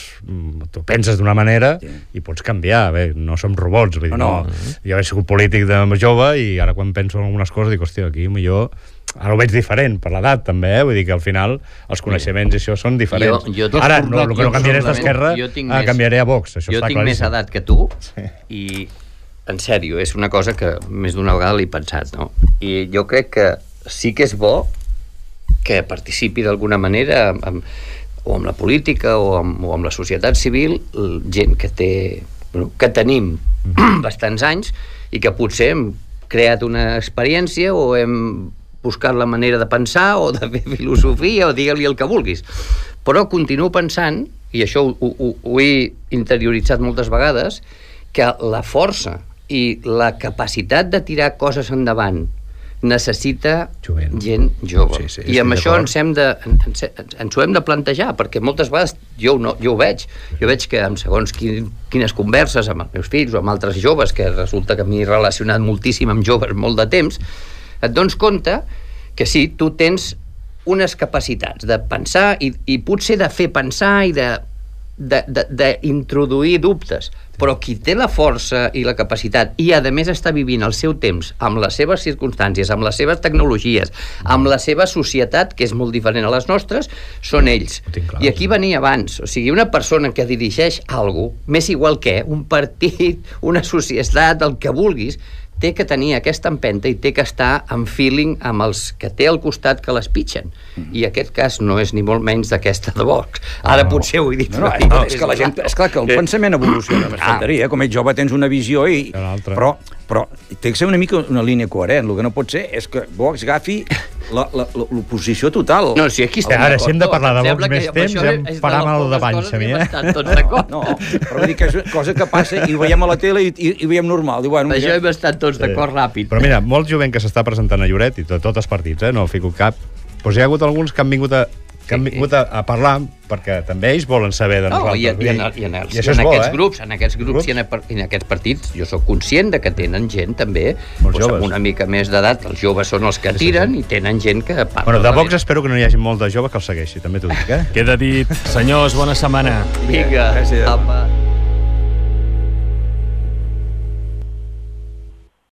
tu penses d'una manera sí. i pots canviar, bé, no som robots vull dir, no, no. jo he sigut polític de jove i ara quan penso en algunes coses dic, hòstia, aquí millor ara ho veig diferent per l'edat també, eh? vull dir que al final els coneixements i això són diferents jo, jo ara no, el que no canviaré és d'esquerra ah, canviaré a Vox, això jo està tinc més edat que tu sí. i en sèrio, és una cosa que més d'una vegada l'he pensat no? i jo crec que sí que és bo que participi d'alguna manera amb, o amb la política o amb, o amb la societat civil gent que té bueno, que tenim bastants anys i que potser hem creat una experiència o hem buscar la manera de pensar o de fer filosofia o digue-li el que vulguis. Però continuo pensant, i això ho, ho, ho he interioritzat moltes vegades, que la força i la capacitat de tirar coses endavant necessita Jovent. gent jove. Sí, sí, I amb això ens, hem de, ens, ens ho hem de plantejar, perquè moltes vegades jo, no, jo ho veig. Jo veig que amb segons quin, quines converses amb els meus fills o amb altres joves, que resulta que m'he relacionat moltíssim amb joves molt de temps, et dones compte que sí, tu tens unes capacitats de pensar i, i potser de fer pensar i de d'introduir dubtes, però qui té la força i la capacitat i a més està vivint el seu temps amb les seves circumstàncies, amb les seves tecnologies, amb la seva societat, que és molt diferent a les nostres, són ells. I aquí venia abans, o sigui, una persona que dirigeix alguna més igual que un partit, una societat, el que vulguis, té que tenir aquesta empenta i té que estar en feeling amb els que té al costat que les pitgen. I aquest cas no és ni molt menys d'aquesta de Vox. Ara no. potser ho he dit. No, no, no, és que la gent... És clar que el pensament evoluciona, m'espantaria. Com ets jove tens una visió i... Però, però té que ser una mica una línia coherent. El que no pot ser és que Vox agafi l'oposició total. No, si aquí estem Ara, si hem de parlar de Vox més temps, ja em farà mal de panxa a mi, eh? No, no, però vull dir que és una cosa que passa i ho veiem a la tele i, i, i veiem normal. Diu, bueno, això hem estat tots d'acord ràpid. Però mira, molt jovent que s'està presentant a Lloret, i tot, tots els partits, eh? no fico cap, doncs hi ha hagut alguns que han vingut a que han vingut a, a parlar perquè també ells volen saber de nosaltres. No, i, i, en, i, en, els, i, i en bo, aquests eh? grups, en aquests grups, grups? I, en, en aquests partits, jo sóc conscient de que tenen gent també doncs, amb una mica més d'edat, els joves són els que tiren sí, sí. i tenen gent que parla. Bueno, de Vox espero que no hi hagi molt de jove que el segueixi, també t'ho dic, eh? Queda dit. Senyors, bona setmana. Vinga, apa.